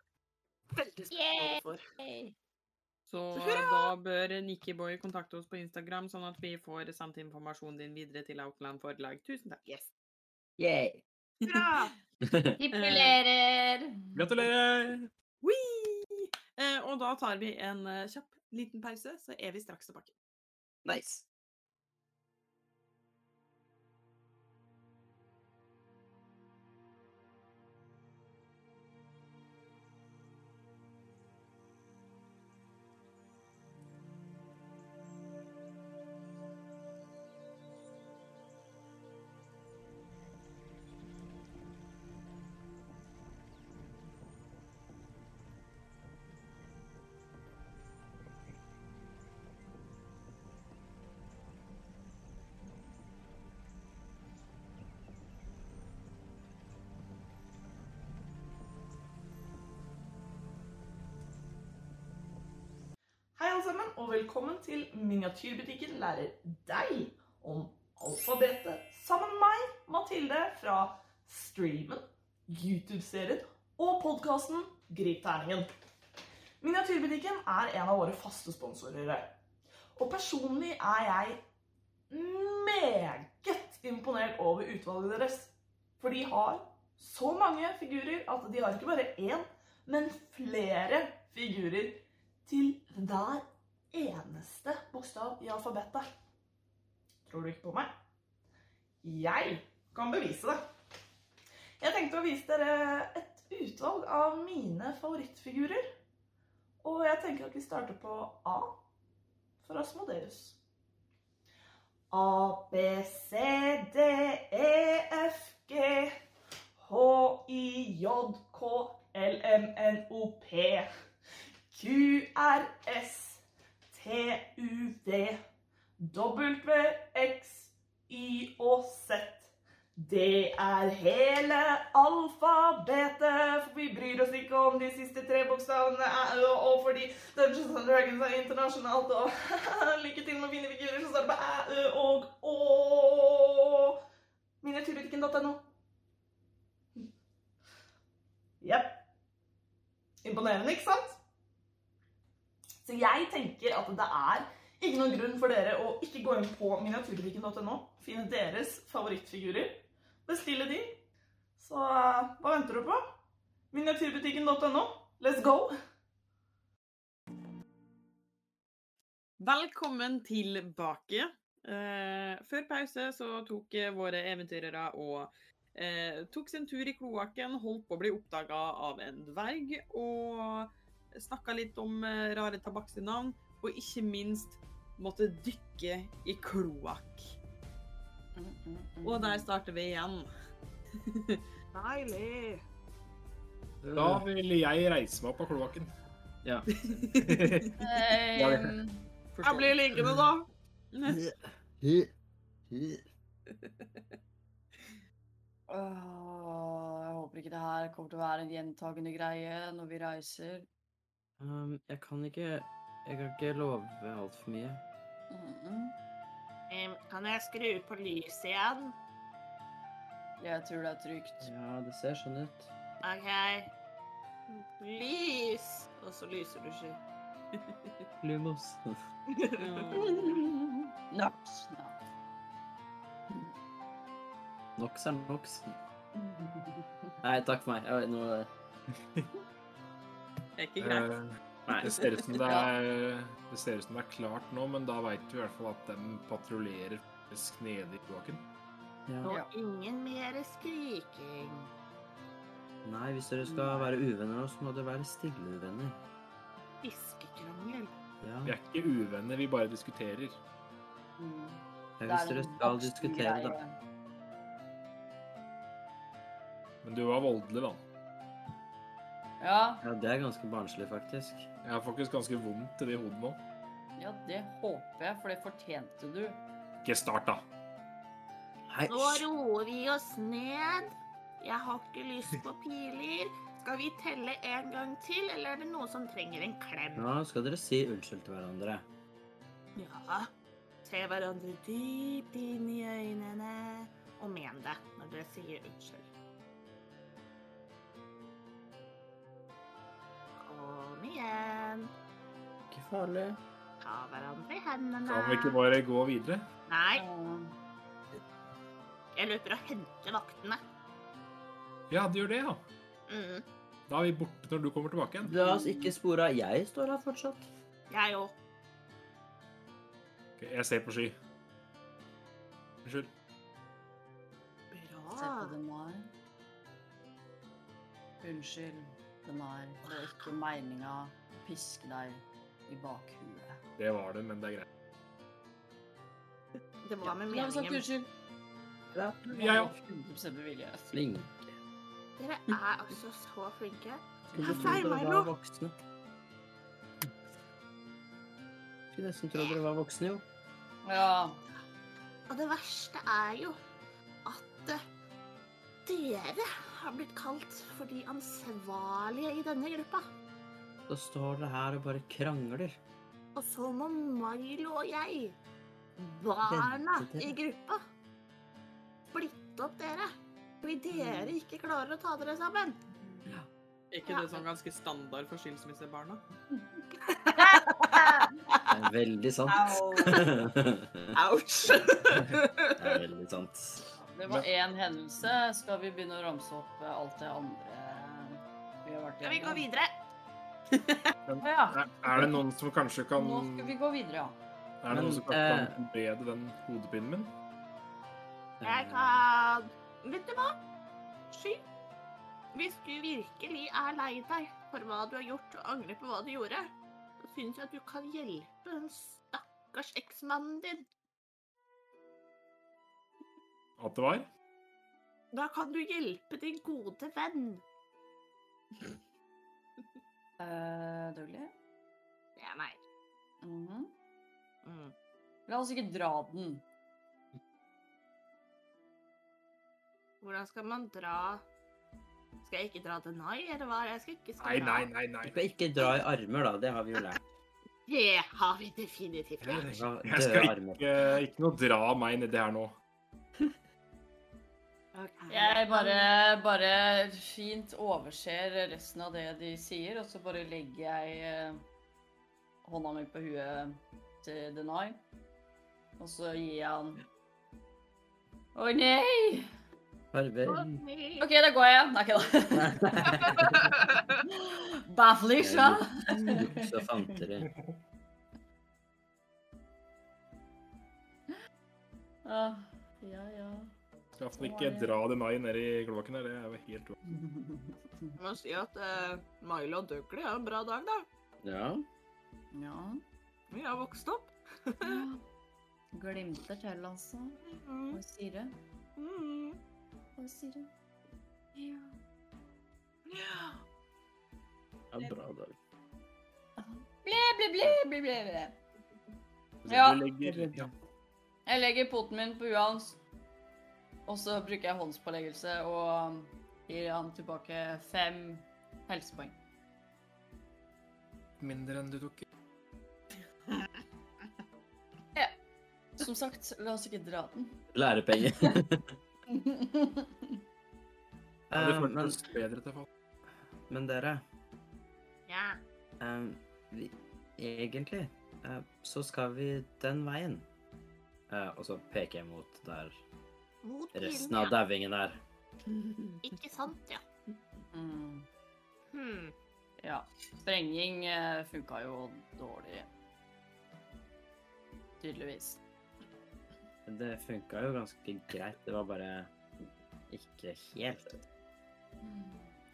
Veldig spennende for. Så Hurra! da bør Nikkiboy kontakte oss på Instagram, sånn at vi får sendt informasjonen din videre til Outland Forlag. Tusen takk. Yes. Yay! Bra! (laughs) Gratulerer. Gratulerer! Eh, og da tar vi en eh, kjapp liten pause, så er vi straks tilbake. Nice. Velkommen til Miniatyrbutikken lærer deg om alfabetet sammen med meg, Mathilde, fra streamen, YouTube-serien og podkasten Grip terningen. Miniatyrbutikken er en av våre faste sponsorer. Og personlig er jeg meget imponert over utvalget deres. For de har så mange figurer at de har ikke bare én, men flere figurer til hver eneste bokstav i alfabetet. Tror du ikke på meg? Jeg kan bevise det. Jeg tenkte å vise dere et utvalg av mine favorittfigurer. Og jeg tenker at vi starter på A for Asmodeus. A, B, C, D, E, F, G, H, I, J, K, L, M, N, O, P, Q, R, S, T, U, V, W, X, Y og Z. Det er hele alfabetet, for vi bryr oss ikke om de siste tre bokstavene, ø, og fordi Dungeons and Dragons er internasjonalt, og (laughs) lykke til med fine figurer som står på æ, ø, og å. Miniatyrbutikken.no. Jepp. Imponerende, ikke sant? Så jeg tenker at det er ikke noen grunn for dere å ikke gå inn på miniatyrbutikken.no, finne deres favorittfigurer, bestille de. Så hva venter du på? Miniatyrbutikken.no. Let's go! Velkommen tilbake. Eh, før pause så tok eh, våre eventyrere og eh, tok sin tur i kloakken, holdt på å bli oppdaga av en dverg, og snakka litt om eh, rare tabakksnavn, og ikke minst måtte dykke i kloakk. Mm, mm, mm. Og der starter vi igjen. Deilig. Da vil jeg reise meg opp av kloakken. Ja. (laughs) Ehm, Jeg blir liggende, da. jeg håper ikke det her kommer til å være en gjentagende greie når vi reiser. Um, jeg kan ikke Jeg kan ikke love altfor mye. Mm, mm. Um, kan jeg skru på lyset igjen? Jeg tror det er trygt. Ja, det ser sånn ut. OK. Lys! Og så lyser du ikke. Lumos. (laughs) Nox. naps. Nox er nox. Nei, takk for meg. Jeg, nå, (laughs) Det er ikke greit. Eh, Det ser ut som det (laughs) er, det ser ut som det er klart nå, men da veit vi i hvert fall at de patruljerer faktisk nede i kloakken. ja. Og ingen mer skriking. Nei, hvis dere skal være uvenner nå, så må dere være stille uvenner. Fiskekrangel. Ja. Vi er ikke uvenner, vi bare diskuterer. Mm. Ja, hvis er dere skal diskutere diskutere, da. Men du var voldelig, da. Ja, Ja, det er ganske barnslig, faktisk. Jeg har faktisk ganske vondt i det hodet nå. ja, det håper jeg, for det fortjente du. Ikke start, da. Hei, Nå roer vi oss ned. Jeg har ikke lyst på piler. Skal vi telle en gang til, eller er det noen som trenger en klem? Nå skal dere si unnskyld til hverandre. Ja. Se hverandre dypt inn i øynene, og men det når dere sier unnskyld. Kom igjen. Ikke farlig. Ta hverandre i hendene. Kan vi ikke bare gå videre? Nei, jeg løper og henter vaktene. Ja, du gjør det, ja. Mm, Da er vi borte når du kommer tilbake igjen. La oss ikke spore av. Jeg står her fortsatt. jeg òg. Ok, jeg ser på sky. Unnskyld. Bra. Se på det, Mar. Unnskyld, Denar. Det er ikke meninga å piske deg i bakhuet. Det var det, men det er greit. Det var med Da har vi sagt meningen. unnskyld. Ja. ja. òg. 100 bevilje. vilje. Flink. Dere er altså så flinke. Jeg five, dere Milo. var. Skulle nesten tro dere var voksne, jo. Ja. Og det verste er jo at eh, dere har blitt kalt for de ansvarlige i denne gruppa. Så står dere her og bare krangler. Og så må Milo og jeg, barna i gruppa, splitte opp dere. Fordi dere ikke klarer å ta dere sammen. ikke Ja. det sånn ganske standard for skilsmissebarna? Det er veldig sant. Au. (laughs) Ouch! Det er veldig sant. Det var én hendelse. Skal vi begynne å ramse opp eh, alt det andre vi har vært Skal vi gå videre? (laughs) Ja. Er, er det noen som kanskje kan Nå skal vi gå videre, ja. Er det noen som eh, kan bedre den hodepinen min? Jeg kan Vet du hva? Sky. Hvis du virkelig er lei deg for hva du har gjort, og angrer på hva du gjorde, så syns jeg at du kan hjelpe den stakkars eksmannen din. At det var? Da kan du hjelpe din gode venn. Uh, Dougley? Det er meg. Mhm. Mm. La oss ikke dra den. Hvordan skal man dra Skal jeg ikke dra til Nai, eller hva? Jeg skal ikke skal Nei, dra. nei, nei. nei. Du skal ikke dra i armer, da. Det har vi jo lært. Det har vi definitivt lært. Jeg skal ikke, ikke noe dra meg nedi her nå. Ok. Jeg bare, bare fint overser resten av det de sier, og så bare legger jeg eh, hånda mi på huet til Denai. Og så gir jeg han Å nei! Farvel. Nei. OK, da går jeg. Nei, ikke da. (laughs) Baflisha. Så fant dere. ja, ja. Skal iallfall ikke dra Denai ned i kloakken her. Det er jo helt Jeg må si at uh, Milo og Dougley er en bra dag, da. Ja. Ja. Vi har vokst opp. (laughs) Glimter til, altså. Mm. Hva sier du? Mm. Hva sier du? Ja. Ja. En bra dag. Ble, ble, ble, ble, ble, ble. Ja. legger, ja. Jeg legger poten min på huet hans, og så bruker jeg håndspåleggelse og gir han tilbake fem helsepoeng. Mindre enn du tok. (laughs) ja. Som sagt, la oss ikke dra den. Lærepenger. (laughs) Ja, det Eh, men, bedre til folk. men dere, Ja. Um, vi, egentlig uh, så skal vi den veien. Uh, og så peker jeg mot der Mot resten av dauingen der. (laughs) Ikke sant, ja. Mm. Hmm. Ja. Sprenging eh, funka jo dårlig. Tydeligvis. Det funka jo ganske greit. Det var bare ikke helt.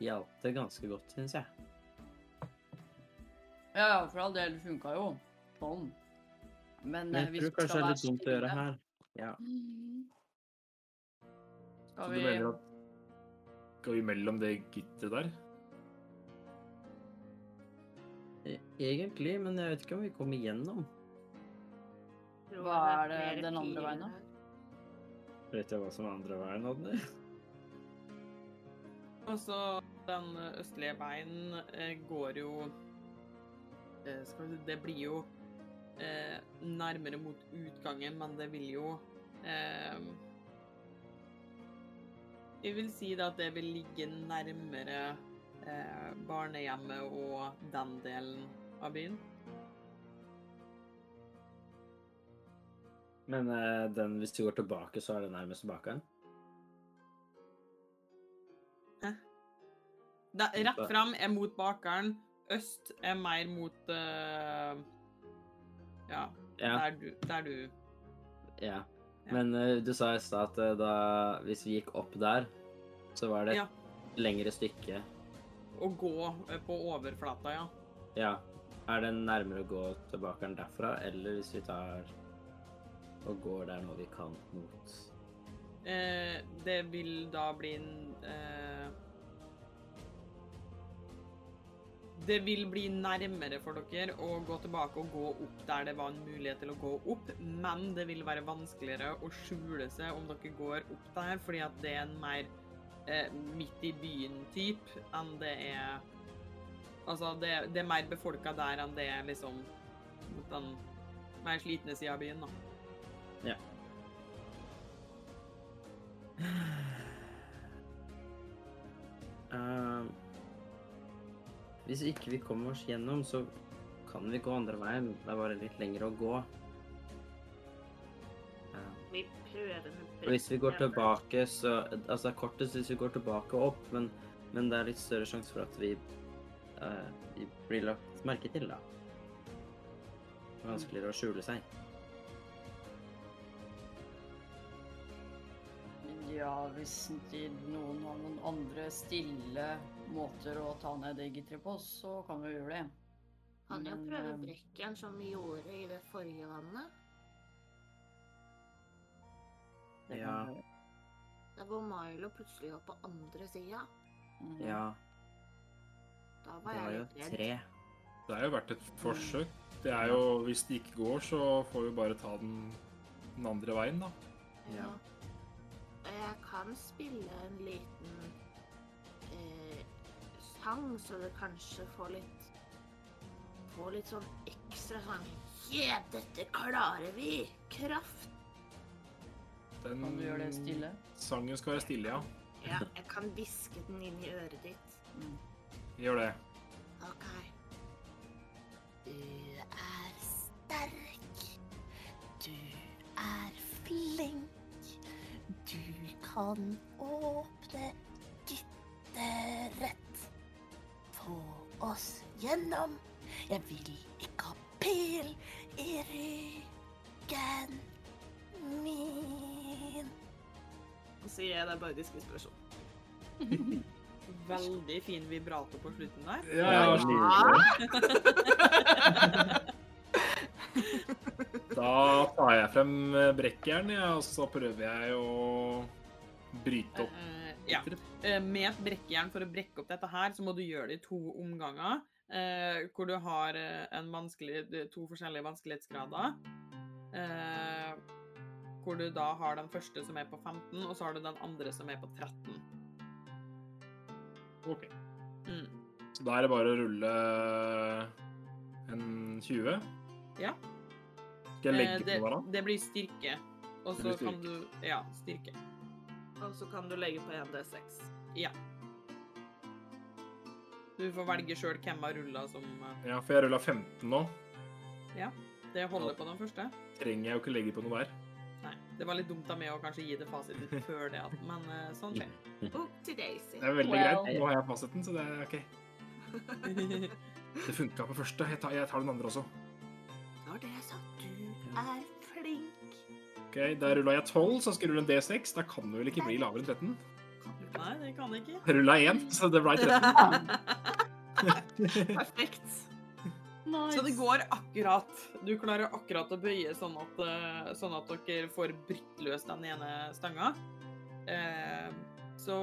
Hjalp det ganske godt, syns jeg. Ja, ja, for all del funka jo. Sånn. Men, Men eh, jeg tror kanskje det er litt dumt å gjøre her. Ja. Mhm. Så Skal du vi mener at Skal vi mellom det gitteret der? E- Egentlig, men jeg vet ikke om vi kommer igjennom. Hva er det den andre veien, da? Vet jeg hva som er andre veien, Adne? Og så den østlige veien eh, går jo eh, Skal vi si Det blir jo eh, nærmere mot utgangen, men det vil jo Jeg vil si da at det vil ligge nærmere eh, barnehjemmet og den delen av byen. Men eh, den, hvis du går tilbake, så er det nærmest bakeren? Da, rett fram er mot bakeren, øst er mer mot uh, Ja, Ja. der du, der du ja. Ja. Men uh, du sa i stad at uh, da, hvis vi gikk opp der, så var det Ja. et lengre stykke. Å gå eh, på overflata, ja. Ja. Er det nærmere å gå tilbake enn derfra, eller hvis vi tar og går der nå vi kan mot Eh, det vil da bli en eh, Det vil bli nærmere for dere å gå tilbake og gå opp der det var en mulighet til å gå opp, men det vil være vanskeligere å skjule seg om dere går opp der, fordi at det er en mer eh, midt i byen-typ enn det er Altså, det, det er mer befolka der enn det er liksom mot den mer slitne sida av byen, da. Ja. Eh, (sighs) hvis ikke vi kommer oss gjennom, så kan vi gå andre veien. Det er bare litt lenger å gå. Ja. Vi prøver med Og hvis vi går tilbake, så Altså, det er kortest hvis vi går tilbake og opp, men, men det er litt større sjanse for at vi, uh, vi blir lagt merke til, da. Vanskeligere å skjule seg. Ja, hvis noen har noen andre stille måter å ta ned Diggitri på, så kan vi gjøre det. Kan jo prøve eh, brekken som vi gjorde i det forrige vannet. Det Ja. Da går Milo plutselig opp på andre sida. Mm. Ja, Da det var var jeg jo litt redd. tre. Det er jo verdt et forsøk. Det er jo, Hvis det ikke går, så får vi bare ta den, den andre veien, da. Ja. Jeg kan spille en liten sang, så det kanskje får litt Får litt sånn ekstra sånn Ja, dette klarer vi! Kraft. Den Kan du gjøre det stille? sangen skal være stille, ja. Ja, jeg kan hviske den inn i øret ditt. Mm. Gjør det. OK. Du er sterk. Du er flink. Du kan åpne gitteret. Oss gjennom. Jeg vil ikke ha pil i ryggen min. Så sier jeg det er bare diskriminasjon. (laughs) Veldig fin vibrato på slutten der. Ja, ja, ja. (laughs) Da tar jeg frem brekkjernet, og så prøver jeg å bryte opp. Ja. Eh, Med et brekkjern for å brekke opp dette her, så må du gjøre det i to omganger. Eh, hvor du har eh, to forskjellige vanskelighetsgrader. Hvor du da har den første som er på 15, og så har du den andre som er på 13. Ok. Mm. Så da er det bare å rulle en 20. Ja. Skal jeg legge det, på hverandre? det blir styrke. Og så kan du Ja, styrke. Og så kan du legge på 1D6. Ja. Du får velge sjøl hvem av rulla som eh, Ja, for jeg rulla 15 nå. Ja. Det holder på den første. Trenger jeg jo ikke legge på noe der. Nei. Det var litt dumt av meg å kanskje gi det fasiten (laughs) før det, at- men eh, sånn skjer. (laughs) Daisy. Det er veldig greit. Nå har jeg fasiten, så det er OK. (laughs) Det funka på første. Jeg tar, jeg tar den andre også. Når det er sagt, du er flink. Ok, Da rulla jeg 12, så skal jeg rulle en D6. Da kan det vel ikke bli lavere enn 13? Nei, det kan jeg ikke. Rulla 1, så det ble 13. (laughs) Perfekt. Nice. Så det går akkurat. Du klarer akkurat å bøye sånn at, eh, sånn at dere får brutt løs den ene stanga. Eh, så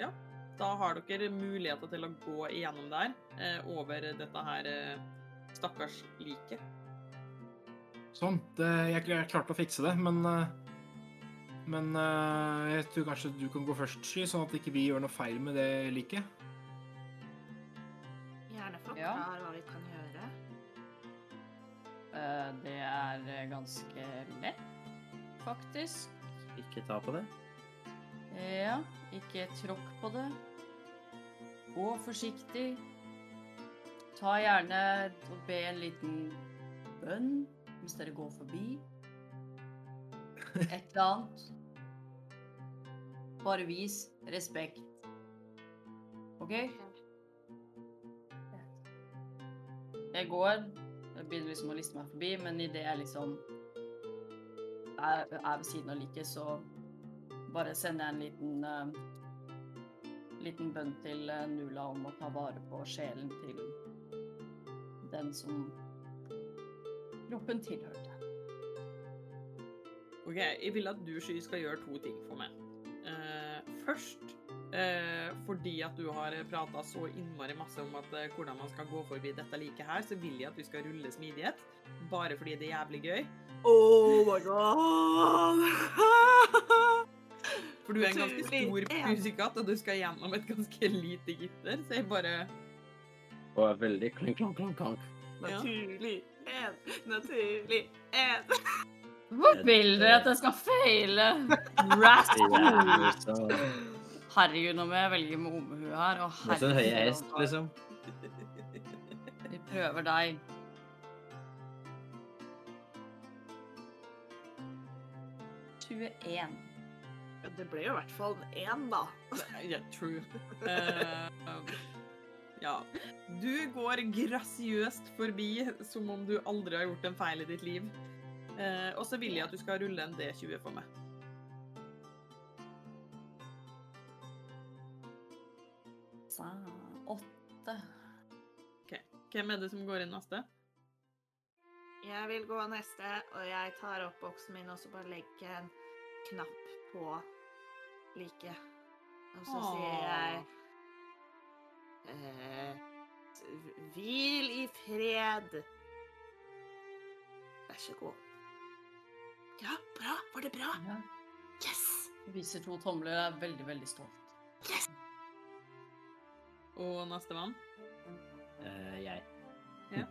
ja. Da har dere muligheter til å gå igjennom der, eh, over dette her eh, stakkars liket. Sånn. Det, jeg, jeg klarte å fikse det, men eh, Men eh, jeg tror kanskje du kan gå først, Sky, sånn at ikke vi gjør noe feil med det liket. Gjerne Ja. forklar hva vi kan gjøre. Eh, Det er ganske lett, faktisk. Ikke ta på det. Ja, ikke tråkk på det. Gå forsiktig. Ta gjerne og be en liten bønn hvis dere går forbi. Et eller annet. Bare vis respekt. OK? Jeg går. Jeg begynner liksom å liste meg forbi, men idet jeg liksom er, er ved siden av liket, så bare sender jeg en liten uh, liten bønn til eh, Nula om å ta vare på sjelen til den som kroppen tilhørte. OK, jeg vil at du, Sky, skal gjøre to ting for meg. Uh, først uh, fordi at du har prata så innmari masse om at, uh, hvordan man skal gå forbi dette liket her, så vil jeg at du skal rulle smidighet. Bare fordi det er jævlig gøy. Oh my god! (laughs) For du er en ganske stor musikatt, og du skal gjennom et ganske lite gitter, så jeg bare Og er veldig klink, klonk, klonk, Naturlig. Ja. En, naturlig en. Hvor vil dere at jeg skal feile? Rat! Det så Herregud, nå må jeg velge med omhue her. Å, Mot en høye herregud, hest, liksom. Vi prøver deg. Det ble jo i hvert fall en én, da. Ja, true. (laughs) Eh, ja. Du går grasiøst forbi som om du aldri har gjort en feil i ditt liv. Eh, og så vil jeg at du skal rulle en D20 for meg. Så, åtte. Hvem er det som går inn neste? Jeg vil gå neste, og jeg tar opp boksen min og så bare legger en knapp på like. Og så sier jeg eh, Hvil i fred. Vær så god. Ja, bra. Var det bra? Ja. Yes! Viser to tomler, er veldig, veldig stolt. Yes! Og nestemann? Eh, jeg. Ja.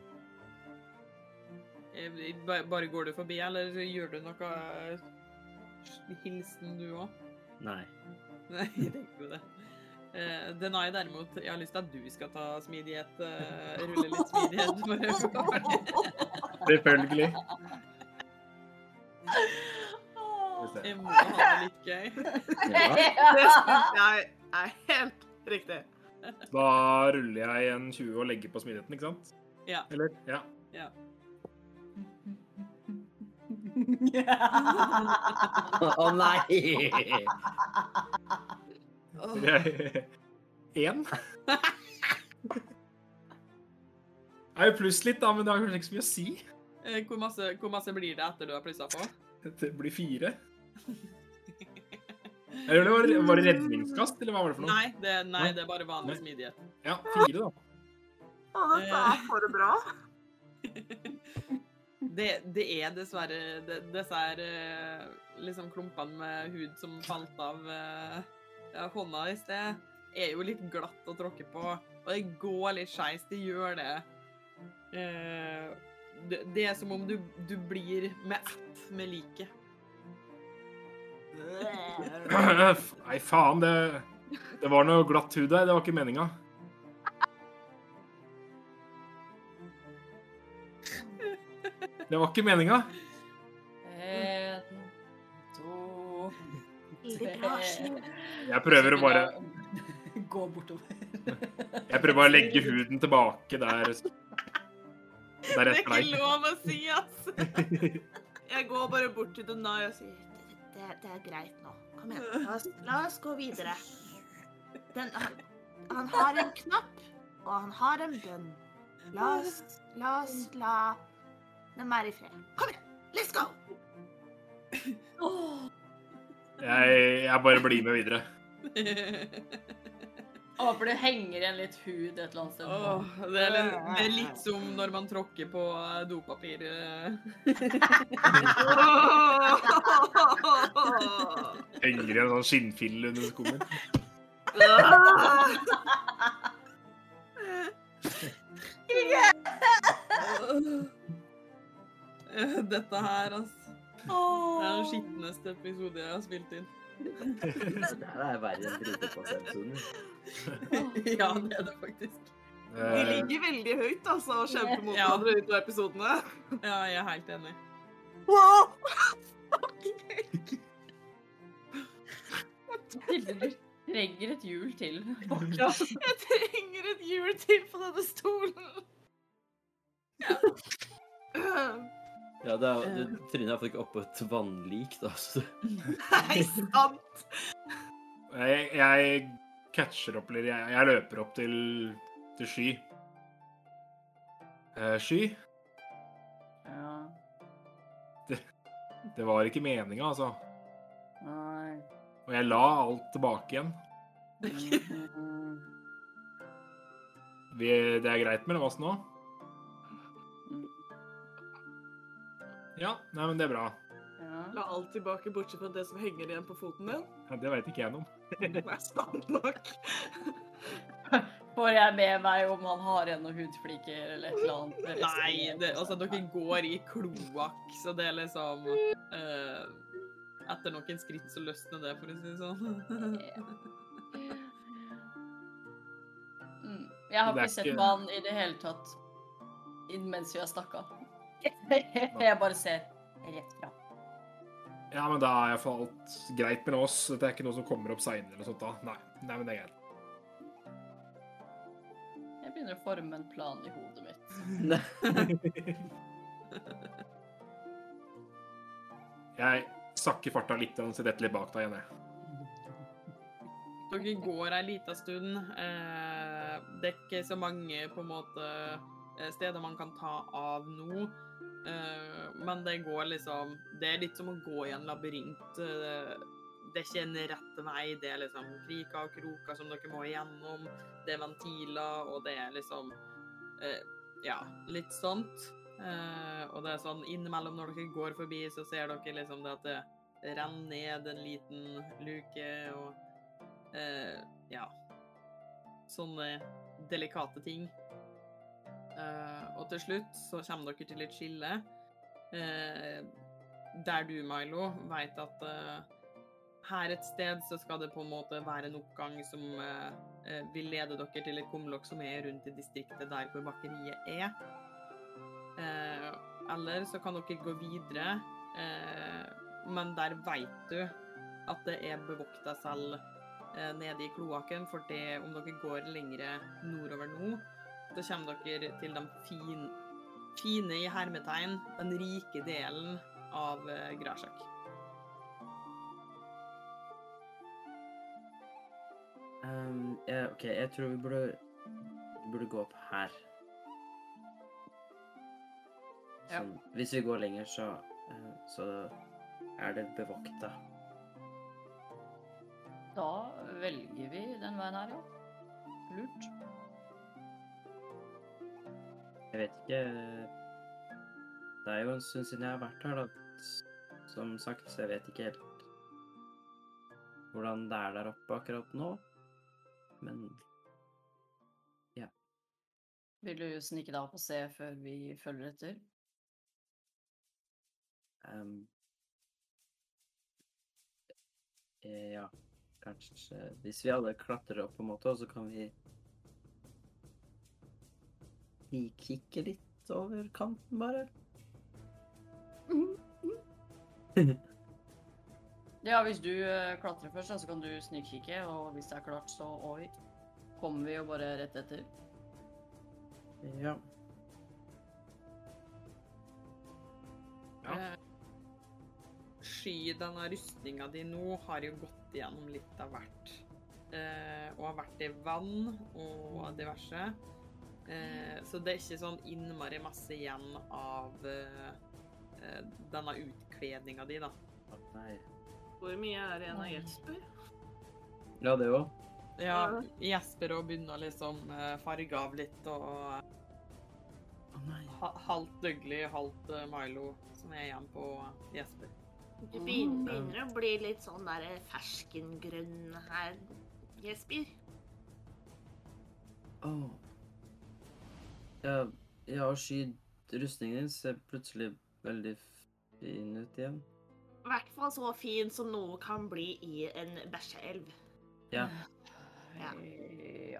Bare går du forbi, eller gjør du noe eh, hilsen du òg? Nei. Nei, (laughs) jeg tenker jo det. Eh, Denai derimot, jeg har lyst til at du skal ta smidighet. Uh, rulle litt smidighet. For (laughs) Selvfølgelig. jeg må ha det litt gøy. Ja. Det syns jeg er helt riktig. Da ruller jeg en 20 og legger på smidigheten, ikke sant? Ja. Eller? Ja. Ja. (laughs) Å nei! (laughs) En? (laughs) Det er jo pluss litt, da, men det har kanskje ikke så mye å si. Eh, Hvor masse, hvor masse blir det etter du har plussa på? Det blir fire. Eller det var, var det redningskast, eller hva var det for noe? Nei, det, nei, det er bare vanlig smidighet. Ja, fire, da. Å, dette er for bra. (laughs) Det, det er dessverre det, disse her eh, liksom klumpene med hud som falt av eh, ja, hånda i sted, er jo litt glatt å tråkke på. Og det går litt skeis. Det gjør det. Eh, det. Det er som om du, du blir med ett med liket. (laughs) Nei, faen, det, det var noe glatt hud der. Det var ikke meninga. Det var ikke meninga. En, to, Veldig bra, Sju. Jeg prøver å bare (laughs) Gå bortover. Jeg prøver bare å legge huden tilbake der Der Det er ikke lov å si, ass! Jeg går bare bort til Donai og sier Det, det er greit nå. Kom igjen. La oss, la oss gå videre. Den, han, han har en knapp, og han har en bønn. La oss, la oss la dem være i fred. Kom igjen. Let's go! Jeg, jeg bare blir med videre. (laughs) Håper det henger igjen litt hud et eller annet sted. Åh, det, er litt, det er litt som når man tråkker på eh, dopapir. eh. (laughs) Henger igjen en sånn skinnfille under skummen. (laughs) Dette her, altså. Det er den skitneste episode jeg har spilt inn. (laughs) Det her er verre enn Brudepost-episoden. (laughs) Ja, det er det faktisk. Vi Eh, ligger veldig høyt altså, og kjemper mot Ja. hverandre i to episodene. Ja, jeg er helt enig. Tilde, du trenger et hjul til. Jeg trenger et hjul til på denne stolen. Ja, (laughs) (clears throat) det er, det, Trine er iallfall ikke oppå et vannlik, da. Så Nei, sant. jeg, jeg catcher opp, eller jeg, jeg løper opp til, til Sky. Eh, Sky, Ja, det var ikke meninga, altså. nei. Og jeg la alt tilbake igjen. Mhm. Vi, det er greit mellom oss nå? Ja, nei, men det er bra. Ja. La alt tilbake bortsett fra det som henger igjen på foten din. Ja, det veit ikke jeg noe om. (laughs) det er sant nok. (laughs) Får jeg med meg om han har igjen noen hudfliker eller et eller annet? Nei, det, altså sånn? dere går i kloakk, så det er liksom uh, Etter noen skritt så løsner det, for å si det sånn. (laughs) Mm. Jeg har ikke sett på han i det hele tatt mens vi har snakka. (laughs) Jeg bare ser rett fra. Ja, men da er iallfall alt greit mellom oss. Dette er ikke noe som kommer opp seinere eller noe sånt da. Nei. Nei, men det er greit. Jeg begynner å forme en plan i hodet mitt. (laughs) Jeg sakker farta litt og detter litt bak deg igjen, jeg. Dere går ei lita stund. Eh, det er ikke så mange på en måte steder man kan ta av nå. Eh, men det går liksom Det er litt som å gå i en labyrint. Eh, det er ikke en rett vei. Det er liksom kriker og kroker som dere må igjennom. Det er ventiler, og det er liksom eh, Ja, litt sånt. Eh, og det er sånn innimellom når dere går forbi, så ser dere liksom det at det renner ned en liten luke, og Eh, ja. Sånne delikate ting. Eh, og til slutt så kommer dere til et skille. Eh, der du, Milo, vet at eh, her et sted så skal det på en måte være en oppgang som vil lede dere til et kumlokk som er rundt i distriktet der hvor bakeriet er. Eller så kan dere gå videre, men der vet du at det er bevokta selv nede i kloakken, for det, om dere går lengre nordover nå, så kommer dere til den fin, fine i hermetegn, den rike delen av eh, Grasjak. Um, ja, OK, jeg tror vi burde, vi burde gå opp her. Ja. Sånn, hvis vi går lenger, så, eh, så er det bevokta. Da velger vi den veien her, ja. Lurt. Jeg vet ikke Det er jo en stund siden jeg har vært her, da. Som sagt, så jeg vet ikke helt hvordan det er der oppe akkurat nå. Men ja. Vil du snike deg opp og se før vi følger etter? eh, Ja, kanskje Hvis vi alle klatrer opp på en måte, så kan vi Vi litt over kanten, bare. (laughs) Ja, hvis du eh, klatrer først, så kan du snikkikke, og hvis det er klart, så oi. Kommer vi jo bare rett etter. Ja. Ja. Eh, Sky, denne rustninga di nå har jo gått igjennom litt av hvert. Eh, og har vært i vann og diverse. Eh, så det er ikke sånn innmari masse igjen av eh, eh, denne utkledninga di, da. Å, Nei. Hvor mye er igjen av Jesper? Ja, det òg. Ja, Jesper òg begynner liksom eh, farge av litt, og Å ha, halvt Dougley, halvt Milo som er igjen på Jesper. Du begynner, begynner å bli litt sånn der ferskengrønn her, Jesper. Åh. Ja, ja, og skydd rustningen din ser plutselig veldig fin ut igjen. I hvert fall så fin som noe kan bli i en bæsjeelv. Ja, Ja. Ja.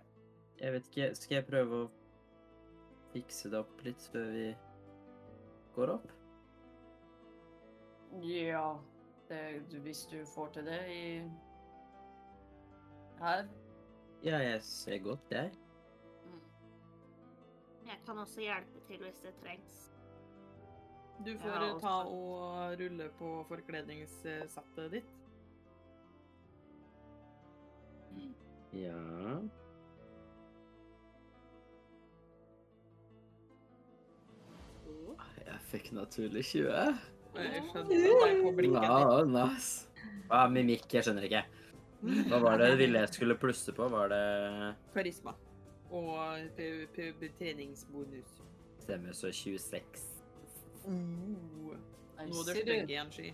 jeg vet ikke. Skal jeg prøve å fikse det opp litt før vi går opp? Ja, det, hvis du får til det i Her. Ja, jeg ser godt, jeg. Jeg kan også hjelpe til hvis det trengs. Du får Ja, eh, ta og rulle på forkledningssettet ditt. Ja. Jeg fikk naturlig 20. Jeg skjønte det på blikket. Wow, nice. Hva er mimikk? Jeg skjønner ikke. (laughs) Hva var det du ville jeg skulle plusse på? Var det Karisma. Og pu- Stemmer, så 26. Uh, nå er det stygg igjen, Sky.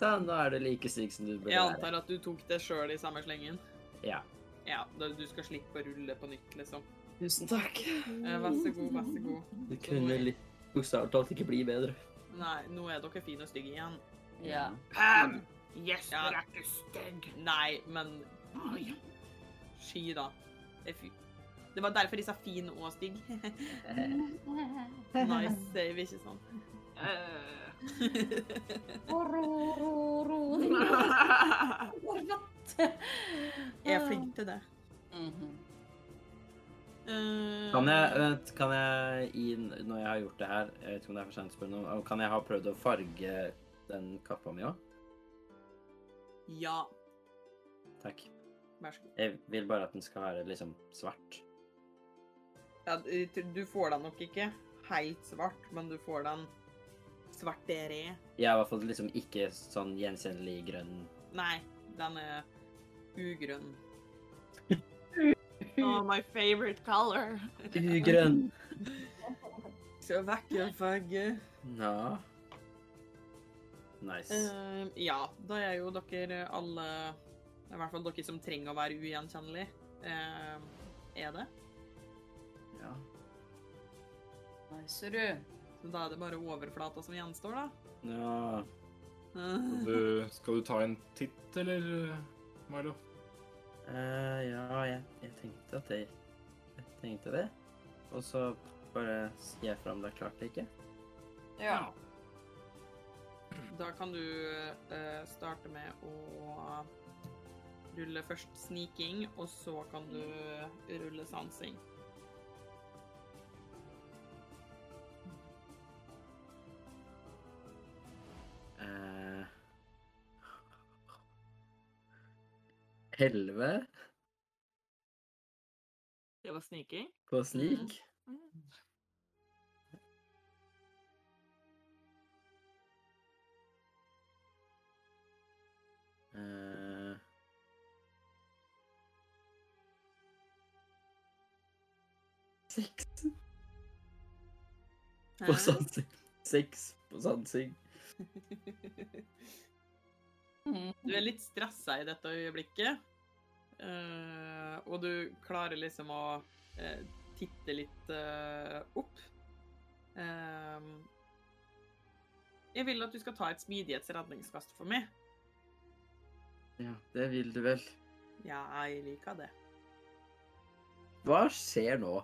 Sånn, nå er du like syk som du burde Jeg antar at du tok det sjøl i samme slengen? Ja. Ja, da du skal slippe å rulle på nytt, liksom. Tusen takk. Eh, vær så god, vær så god. Det kunne litt bokstavelig talt ikke bli bedre. Nei, nå er dere fine og stygge igjen. Ja. Pam! Yes, Ja. er ikke stygg. Nei, men. Sky, da. Det, fy- det var derfor de sa fin og stygg. (laughs) nice save, ikke sant? Eh. Forfatt. Jeg er flink til det. Mhm. Eh, Kan jeg, kan jeg i, når jeg har gjort det her, jeg vet ikke om det er for sent å spørre noe, kan jeg ha prøvd å farge den kappa mi òg? Ja, Takk. Vær så god. Jeg vil bare at den skal være liksom svart. Ja, du får den nok ikke helt svart, men du får den svartere. Ja, i hvert fall liksom ikke sånn gjenkjennelig grønn. Nei, den er ugrønn. (laughs) Oh, my favorite color. Ugrønn. (laughs) Så vakker farge. Ja. Nice. Uh, ja, da er jo dere alle I hvert fall dere som trenger å være ugjenkjennelige. eh, er det. Ja. Nice, du. Så da er det bare overflata som gjenstår, da. ja. (laughs) Skal Du, skal du ta en titt, eller, Milo? Uh, ja, jeg, jeg tenkte at jeg, jeg tenkte det. Og så bare sier jeg fra om det er klart eller ikke. Ja. Da kan du uh, starte med å rulle først sniking, og så kan du rulle sansing. Eh, Elleve Det var sniking. på snik. Eh, Seks på sansing. Seks på sansing. Mhm. Du er litt stressa i dette øyeblikket. eh, og du klarer liksom å eh, titte litt eh, opp. Jeg vil at du skal ta et smidighetsredningskast for meg. Ja, det vil du vel. Ja, jeg liker det. Hva skjer nå?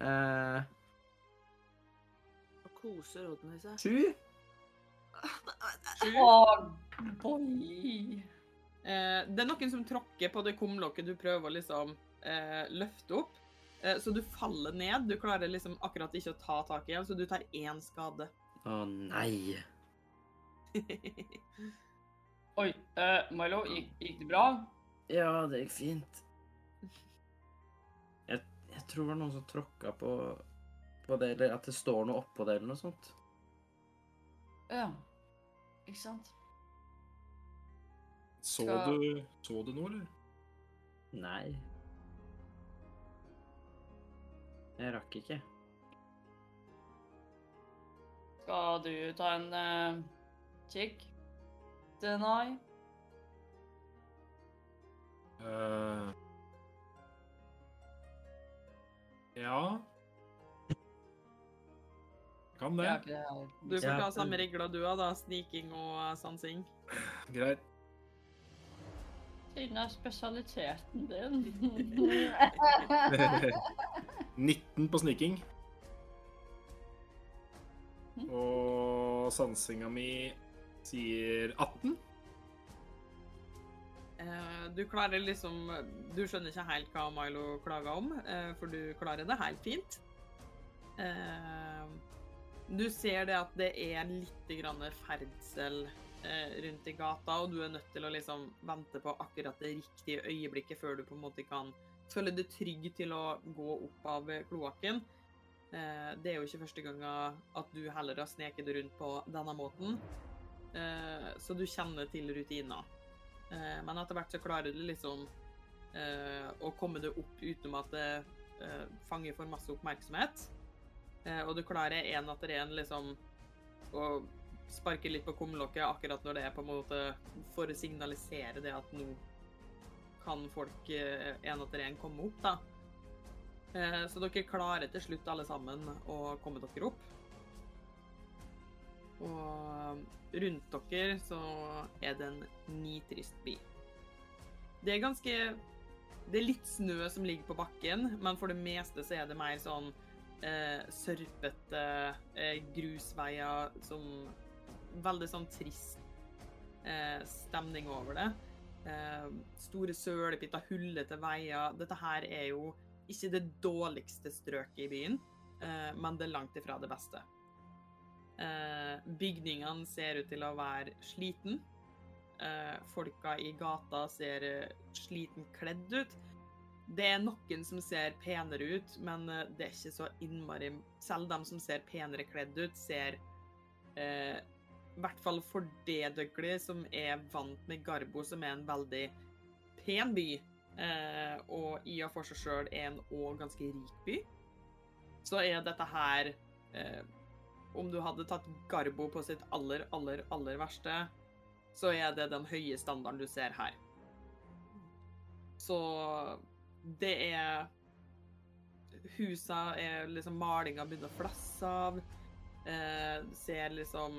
Eh, Og koser Rodney seg. sju? Sju. Oh, boy. Eh, det er noen som tråkker på det kumlokket du prøver å liksom eh, løfte opp. Eh, så du faller ned. Du klarer liksom akkurat ikke å ta tak igjen, så du tar én skade. (laughs) Å nei. Oi, eh, Milo, gikk, gikk det bra? Ja, det gikk fint. Tror det var noen som tråkka på, på det, eller at det står noe oppå det, eller noe sånt. Ja. Ikke sant? Så Skal- du, så du noe, eller? Nei. Jeg rakk ikke. Skal du ta en uh, kikk? Deny? Eh, ja Kan det. Jeg har det. Du får ta samme regler du har, da. Sniking og eh, sansing. Greit. Siden er spesialiteten din. (laughs) 19 på sniking. Og sansinga mi sier 18. Eh, du klarer liksom Du skjønner ikke helt hva Milo klager om, eh, for du klarer det helt fint. Eh, du ser det at det er litt grann ferdsel rundt i gata, og du er nødt til å liksom vente på akkurat det riktige øyeblikket før du på en måte kan føle deg trygg til å gå opp av kloakken. Det er jo ikke første gangen at du heller har sneket rundt på denne måten, så du kjenner til rutiner. Eh, men etter hvert så klarer du liksom eh, å komme deg opp utenom at det eh, fanger for masse oppmerksomhet. Og du klarer en etter en liksom å sparke litt på kumlokket akkurat når det er på en måte for å signalisere det at nå kan folk en etter en komme opp, da. Så dere klarer til slutt alle sammen å komme dere opp. Og rundt dere så er det en nitrist by. Det er ganske Det er litt snø som ligger på bakken, men for det meste så er det mer sånn eh, sørpete eh, grusveier som Veldig sånn trist eh, stemning over det. Eh, store sølepytter, hullete veier. Dette her er jo ikke det dårligste strøket i byen, eh, men det er langt ifra det beste. Eh, bygningene ser ut til å være sliten. Eh, folka i gata ser eh, sliten kledd ut. Det er noen som ser penere ut, men det er ikke så innmari Selv de som ser penere kledd ut, ser eh, I hvert fall for det døglig som er vant med Garbo, som er en veldig pen by, eh, og i og for seg sjøl en òg ganske rik by, så er dette her eh, Om du hadde tatt Garbo på sitt aller, aller, aller verste, så er det den høye standarden du ser her. Så det er Husa er liksom Malinga begynner å flasse av. Eh, ser liksom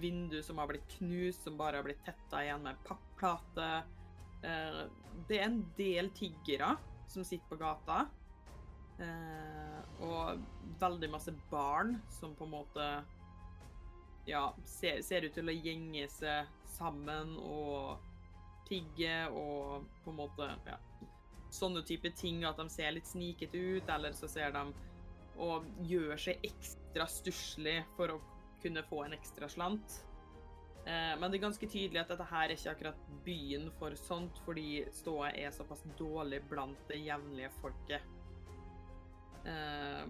vindu som har blitt knust, som bare har blitt tetta igjen med pappplate. Eh, det er en del tiggere som sitter på gata. Eh, og veldig masse barn som på en måte ja, ser, ser ut til å gjenge seg sammen og tigge og på en måte ja, sånne type ting, at de ser litt snikete ut, eller så ser de og gjør seg ekstra stusslig for å kunne få en ekstra slant. Eh, men det er ganske tydelig at dette her er ikke akkurat byen for sånt, fordi ståa er såpass dårlig blant det jevnlige folket. Eh,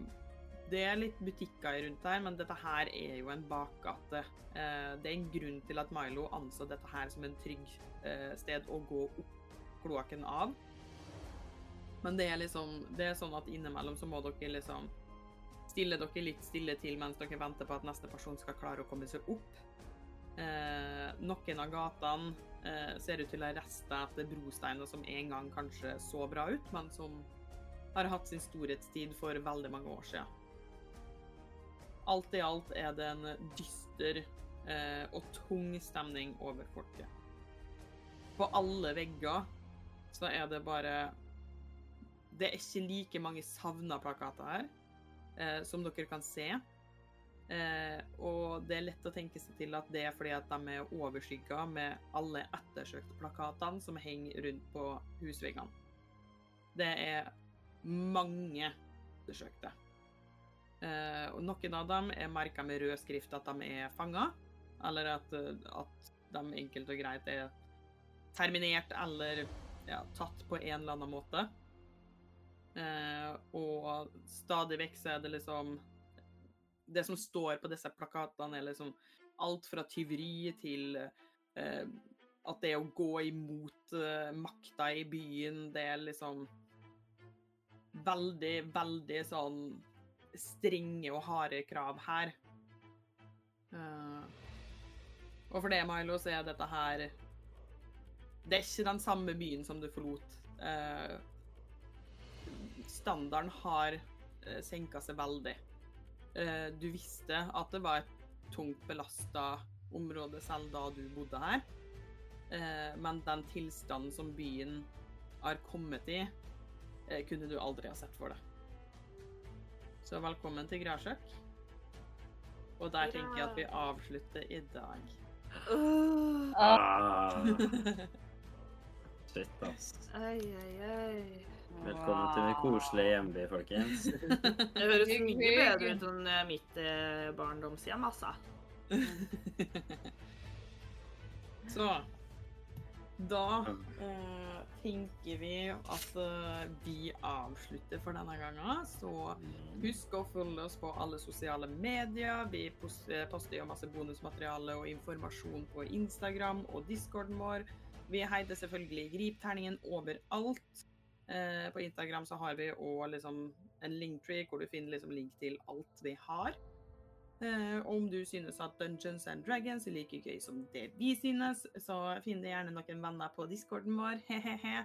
det er litt butikker rundt her, men dette her er jo en bakgate. Eh, det er en grunn til at Milo anså dette her som en trygg eh, sted å gå opp kloakken av. Men det er liksom Det er sånn at innimellom så må dere liksom stille dere litt stille til mens dere venter på at neste person skal klare å komme seg opp. Eh, noen av gatene eh, ser ut til å ha rester etter brosteiner som en gang kanskje så bra ut, men som har hatt sin storhetstid for veldig mange år siden. Alt i alt er det en dyster eh, og tung stemning over folket. På alle vegger så er det bare Det er ikke like mange savna plakater her eh, som dere kan se. Eh, og det er lett å tenke seg til at det er fordi at de er overskygga med alle ettersøkte plakatene som henger rundt på husveggene. Det er mange undersøkte. Eh, og noen av dem er merka med rød skrift at de er fanga, eller at, eh, at de enkelt og greit er terminert eller ja, tatt på en eller annen måte. Eh, og stadig vekk så er det liksom Det som står på disse plakatene, er liksom alt fra tyveri til eh, at det å gå imot eh, makta i byen, det er liksom Veldig, veldig sånn strenge og harde krav her. Uh, og for det, Milo, så er dette her Det er ikke den samme byen som du forlot. Uh, standarden har uh, senka seg veldig. Uh, du visste at det var et tungt belasta område selv da du bodde her. Eh, men den tilstanden som byen har kommet i, eh, kunne du aldri ha sett for deg. Så velkommen til Græsjøk. Og der tenker jeg at vi avslutter i dag. Uh. Ah, (laughs) shit, ass. Ai, ai, ai. Velkommen til min koselige hjemby, folkens. (laughs) Det høres mye bedre ut enn eh, mitt eh, barndomshjem, altså. Så da eh, tenker vi at eh, vi avslutter for denne gangen. Så husk å følge oss på alle sosiale medier. Vi eh, poster jo masse bonusmateriale og informasjon på Instagram og discorden vår. Vi heter selvfølgelig Gripterningen overalt. Eh, på Instagram så har vi òg liksom en linktree hvor du finner liksom link til alt vi har. Eh, om du synes at Dungeons and Dragons er like gøy som det vi synes, så finn deg gjerne noen venner på discorden vår. (laughs) He-he-he.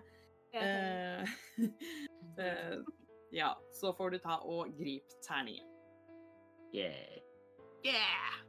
Eh, (laughs) eh, ja, så får du ta og gripe terningen. Yeah. Yeah!